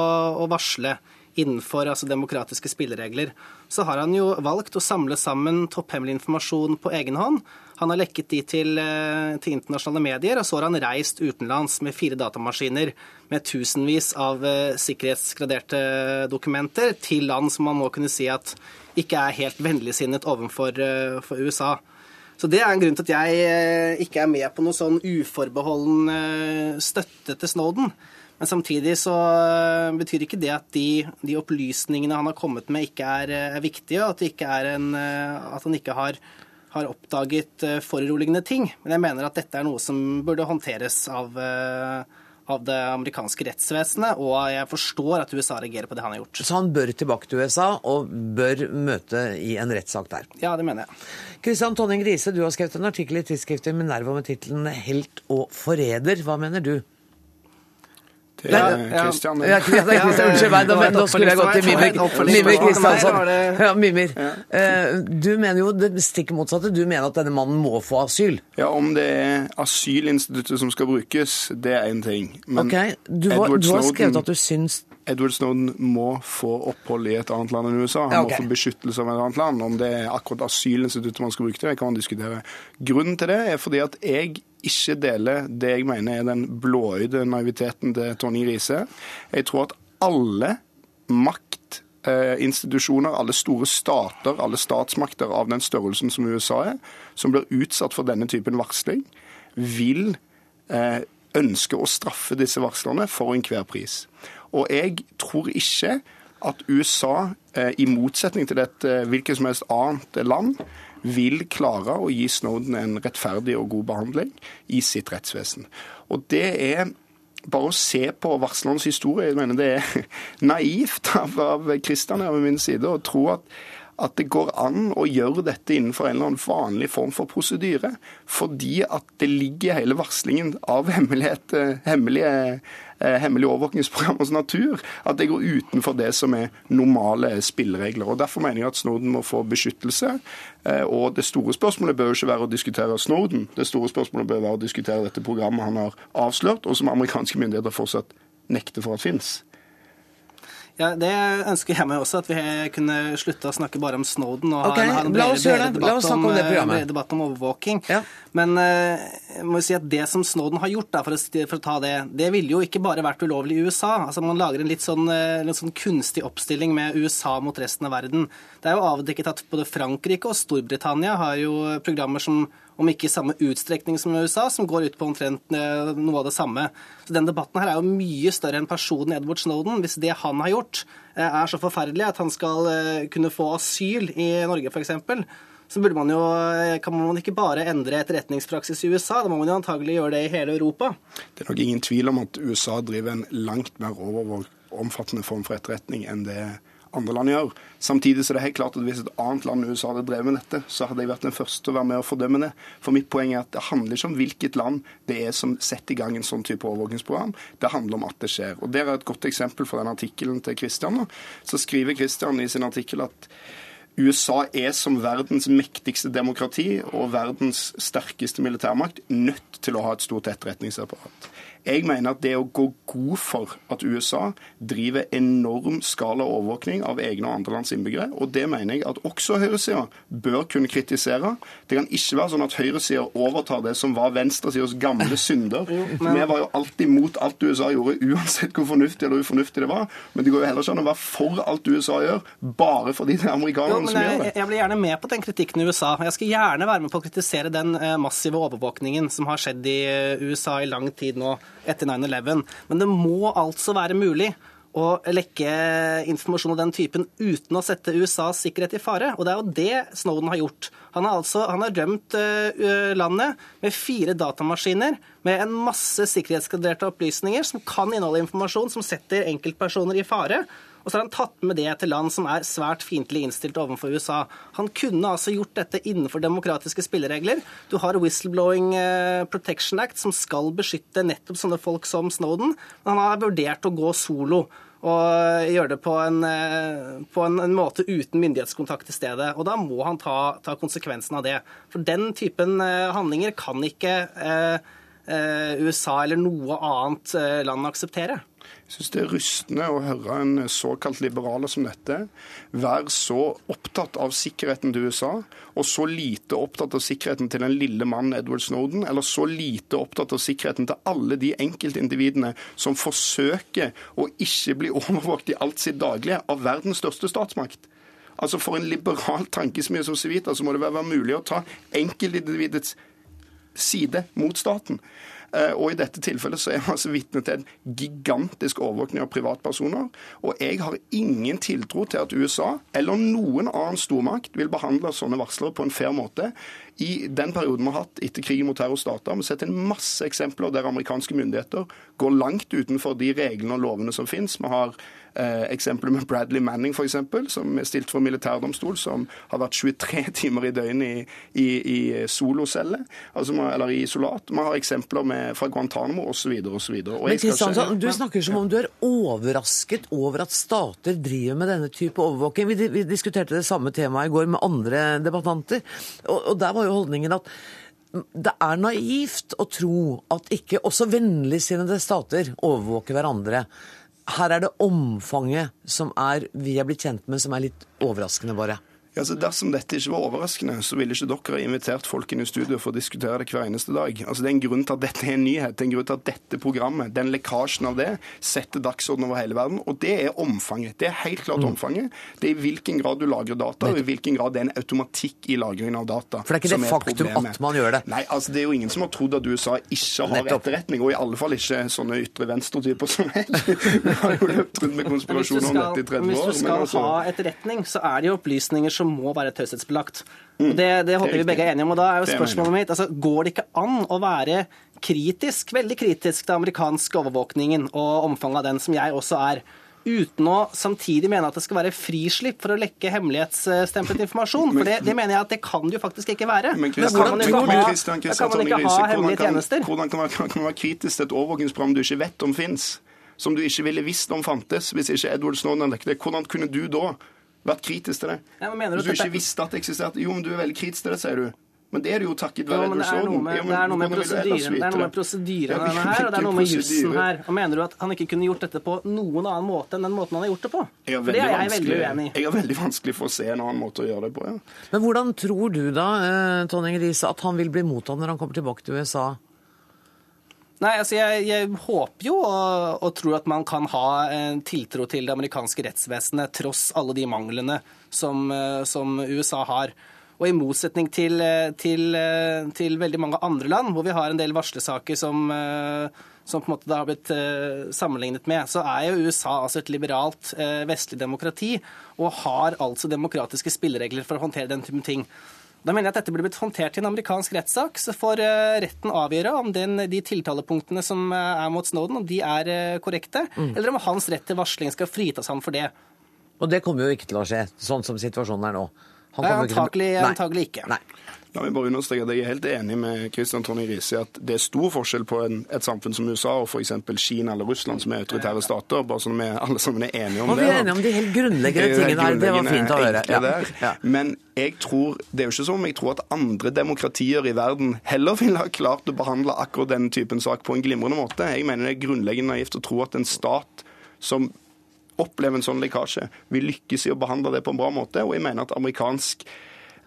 å varsle innenfor altså demokratiske spilleregler. Så har han jo valgt å samle sammen topphemmelig informasjon på egen hånd. Han har lekket de til, eh, til, internasjonale medier, og så har han reist utenlands med fire datamaskiner med tusenvis av eh, sikkerhetsgraderte dokumenter til land som man må kunne si at ikke er helt vennligsinnet overfor uh, USA. Så det er en grunn til at jeg eh, ikke er med på noe sånn uforbeholden eh, støtte til Snowden. Men samtidig så eh, betyr ikke det at de, de opplysningene han har kommet med, ikke er, er viktige, og at, er en, at han ikke har, har oppdaget foruroligende ting. Men jeg mener at dette er noe som burde håndteres av av det amerikanske rettsvesenet, og jeg forstår at USA reagerer på det han har gjort. Så han bør tilbake til USA og bør møte i en rettssak der? Ja, det mener jeg. Kristian Tonning Riise, du har skrevet en artikkel i tidsskriftet Minerva med tittelen 'Helt og forræder'. Hva mener du? Det Kristian. Ja, Unnskyld meg, nå, nå skulle jeg gått til Mimir, Mimir Kristiansson. Ja, Mimir. Eh, du mener jo det stikk motsatte. Du mener at denne mannen må få asyl? Ja, om det er asylinstituttet som skal brukes, det er én ting. Men okay. du, har, du har skrevet at du syns Edward Snowden må få opphold i et annet land enn USA. Han okay. må få beskyttelse av et annet land. Om det er akkurat asylinstituttet man skal bruke til, det kan man diskutere. Grunnen til det er fordi at jeg ikke deler det jeg mener er den blåøyde naiviteten til Tonje Riise. Jeg tror at alle maktinstitusjoner, alle store stater, alle statsmakter av den størrelsen som USA er, som blir utsatt for denne typen varsling, vil eh, ønske å straffe disse varslerne for enhver pris. Og jeg tror ikke at USA, eh, i motsetning til dette hvilket som helst annet land, vil klare å gi Snowden en rettferdig og god behandling i sitt rettsvesen. Og det er bare å se på varslernes historie. Jeg mener det er *laughs* naivt av, Kristian her ved min side å tro at at det går an å gjøre dette innenfor en eller annen vanlig form for prosedyre. Fordi at det ligger hele varslingen av eh, hemmelige Eh, hemmelige overvåkningsprogrammers natur at det går utenfor det som er normale spilleregler. Og Derfor mener jeg at Snowden må få beskyttelse. Eh, og Det store spørsmålet bør ikke være å diskutere Snowden. Det store spørsmålet bør være å diskutere dette programmet han har avslørt, og som amerikanske myndigheter fortsatt nekter for at finnes. Ja, Det ønsker jeg meg også, at vi kunne slutte å snakke bare om Snowden og okay, ha en bredere debatt, om, om, debatt om overvåking. Ja. Men uh, jeg må si at det som Snowden har gjort, da, for, å, for, å, ta det, det ville jo ikke bare vært ulovlig i USA. Altså Man lager en litt sånn, litt sånn kunstig oppstilling med USA mot resten av verden. Det er jo avdekket at både Frankrike og Storbritannia har jo programmer som om ikke i samme utstrekning som USA, som går ut på omtrent eh, noe av det samme. Så den debatten her er jo mye større enn personen Edward Snowden. Hvis det han har gjort eh, er så forferdelig at han skal eh, kunne få asyl i Norge f.eks., så burde man jo, kan man ikke bare endre etterretningspraksis i USA, da må man jo antagelig gjøre det i hele Europa. Det er nok ingen tvil om at USA driver en langt mer omfattende form for etterretning enn det andre land gjør. Samtidig så er det helt klart at hvis et annet land enn USA hadde drevet med dette, så hadde jeg vært den første å være med og fordømme det. For mitt poeng er at det handler ikke om hvilket land det er som setter i gang en sånn type overvåkingsprogram. Det handler om at det skjer. Og Der er et godt eksempel fra den artikkelen til Christian. Så skriver Christian i sin artikkel at USA er som verdens mektigste demokrati og verdens sterkeste militærmakt nødt til å ha et stort etterretningsapparat. Jeg mener at det å gå god for at USA driver enorm skala overvåkning av egne og andre lands innbyggere, og det mener jeg at også høyresida bør kunne kritisere. Det kan ikke være sånn at høyresida overtar det som var venstresidas gamle *laughs* synder. Vi var jo alltid mot alt USA gjorde, *laughs* uansett hvor fornuftig eller ufornuftig det var. Men det går jo heller ikke an å være for alt USA gjør, bare fordi det er amerikanerne som gjør det. Jeg blir gjerne med på den kritikken i USA. Jeg skal gjerne være med på å kritisere den eh, massive overvåkningen som har skjedd i eh, USA i lang tid nå etter 9-11. Men det må altså være mulig å lekke informasjon av den typen uten å sette USAs sikkerhet i fare. Og det er jo det Snowden har gjort. Han har, altså, han har rømt uh, landet med fire datamaskiner med en masse sikkerhetsgraderte opplysninger som kan inneholde informasjon som setter enkeltpersoner i fare. Og så har han tatt med det til land som er svært fiendtlig innstilt overfor USA. Han kunne altså gjort dette innenfor demokratiske spilleregler. Du har Whistleblowing Protection Act, som skal beskytte nettopp sånne folk som Snowden. Men han har vurdert å gå solo og gjøre det på en, på en, en måte uten myndighetskontakt i stedet. Og da må han ta, ta, konsekvensen av det. For den typen handlinger kan ikke eh, USA eller noe annet land akseptere. Jeg syns det er rystende å høre en såkalt liberaler som dette være så opptatt av sikkerheten til USA, og så lite opptatt av sikkerheten til den lille mannen Edward Snowden, eller så lite opptatt av sikkerheten til alle de enkeltindividene som forsøker å ikke bli *laughs* overvåket i alt sitt daglige av verdens største statsmakt. Altså For en liberal tankesmie som Civita så må det være mulig å ta enkeltindividets side mot staten. Og I dette tilfellet så er vi altså vitne til en gigantisk overvåkning av privatpersoner. Og jeg har ingen tiltro til at USA eller noen annen stormakt vil behandle sånne varslere på en fair måte. I den perioden vi har hatt etter krigen mot terrorstater, har vi sett en masse eksempler der amerikanske myndigheter går langt utenfor de reglene og lovene som finnes. Vi har eh, eksempler med Bradley Manning, for eksempel, som er stilt for militærdomstol, som har vært 23 *laughs* timer i døgnet i, i, i solocelle, altså, eller i isolat. Man har eksempler med, fra Guantánamo osv. osv. Men Kristiansson, du snakker som om du er overrasket over at stater driver med denne type overvåking. Vi, vi diskuterte det samme temaet i går med andre debattanter, og, og der var jo holdningen at det er naivt å tro at ikke også vennligsinnede stater overvåker hverandre. Her er det omfanget som er, vi er blitt kjent med, som er litt overraskende, bare. Ja, altså Dersom dette ikke var overraskende, så ville ikke dere ha invitert folk inn i studio for å diskutere det hver eneste dag. Altså Det er en grunn til at dette er en nyhet. Det er en grunn til at dette programmet, den lekkasjen av det, setter dagsorden over hele verden. Og det er omfanget. Det er helt klart Mm. omfanget. Det er i hvilken grad du lagrer data, og i hvilken grad det er en automatikk i lagringen av data. For det er ikke det faktum problemet. at man gjør det. Nei, altså det er jo ingen som har trodd at USA ikke har Nettopp. etterretning, og i alle fall ikke sånne ytre venstre-typer som meg. *laughs* Vi har jo løpt rundt med Men konspirasjoner om dette i 30 hvis år. du men skal altså- ha etterretning, så er det jo opplysninger som må være taushetsbelagt. Mm, det, det håper er vi begge er enige om. Og da er jo Det spørsmålet mitt altså, Går det ikke an å være kritisk, veldig kritisk til amerikansk overvåkningen og omfanget av den, som jeg også er? Uten å samtidig mene at det skal være frislipp for å lekke hemmelighetsstemplet informasjon. For det, det mener jeg at det kan det jo faktisk ikke være. Men Da kan man ikke ha, Christian, Christian man ikke ha hemmelige tjenester. Hvordan kan man, kan man være kritisk til et overvåkingsprogram du ikke vet om fins? Som du ikke ville visst om fantes hvis ikke Edward Snowden lekte. det? Hvordan kunne du da vært kritisk til det? Ja, men mener du hvis du dette- ikke visste at det eksisterte? Jo, men du er veldig kritisk til det, sier du. Men det er det jo takket være Edward Snowden. det er noe med prosedyren? Ja, her, og det er noe med jussen her. Og mener du at han ikke kunne gjort dette på noen annen måte enn den måten han har gjort det på? For det er jeg veldig uenig i. Jeg har veldig vanskelig for å se en annen måte å gjøre det på. ja. Men hvordan tror du da, eh, Tonning Riise, at han vil bli mottatt når han kommer tilbake til USA? Nei, altså jeg, jeg håper jo og, og tror at man kan ha en tiltro til det amerikanske rettsvesenet tross alle de manglene som, eh, som USA har. Og i motsetning til, eh, til, eh, til veldig mange andre land, hvor vi har en del varslesaker som, eh, som på en måte det har blitt eh, sammenlignet med, så er jo USA altså et liberalt eh, vestlig demokrati og har altså demokratiske spilleregler for å håndtere den typen ting. Da mener jeg at dette burde blitt håndtert i en amerikansk rettssak. Så får eh, retten avgjøre om den, de tiltalepunktene som eh, er mot Snowden, om de er eh, korrekte, Mm. eller om hans rett til varsling skal fritas ham for det. Og det kommer jo ikke til å skje, sånn som situasjonen er nå. Han Nei, ikke Nei. Antakelig ikke. Nei. La meg bare understreke at Jeg er helt enig med Christian Tonning Riise i at det er stor forskjell på en, et samfunn som USA og f.eks. Kina eller Russland, som er autoritære stater. bare sånn vi alle sammen er enige om Og det. vi er enige om de helt grunnleggende tingene her. Det var fint å høre. Ja. Men jeg tror, det er jo ikke som om jeg tror at andre demokratier i verden heller *laughs* ville ha klart å behandle akkurat den typen sak på en glimrende måte. Jeg mener det er grunnleggende naivt å tro at en stat som opplever en sånn lekkasje, vil lykkes i å behandle det på en bra måte. Og jeg mener at amerikansk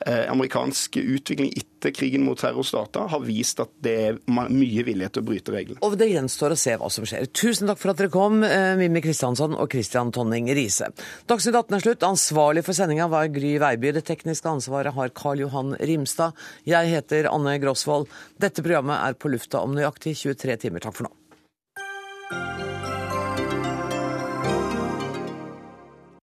amerikansk utvikling etter krigen mot terrorstater har vist at det er mye vilje til å bryte reglene. Og det gjenstår å se hva som skjer. Tusen takk for at dere kom, eh, Mimmi Kristiansson og Christian Tonning Riise. Dagsnytt 18 er slutt. Ansvarlig for sendinga var Gry Veiby. Det tekniske ansvaret har Karl Johan Rimstad. Jeg heter Anne Grosvold. Dette programmet er på lufta om nøyaktig 23 timer. Takk for nå.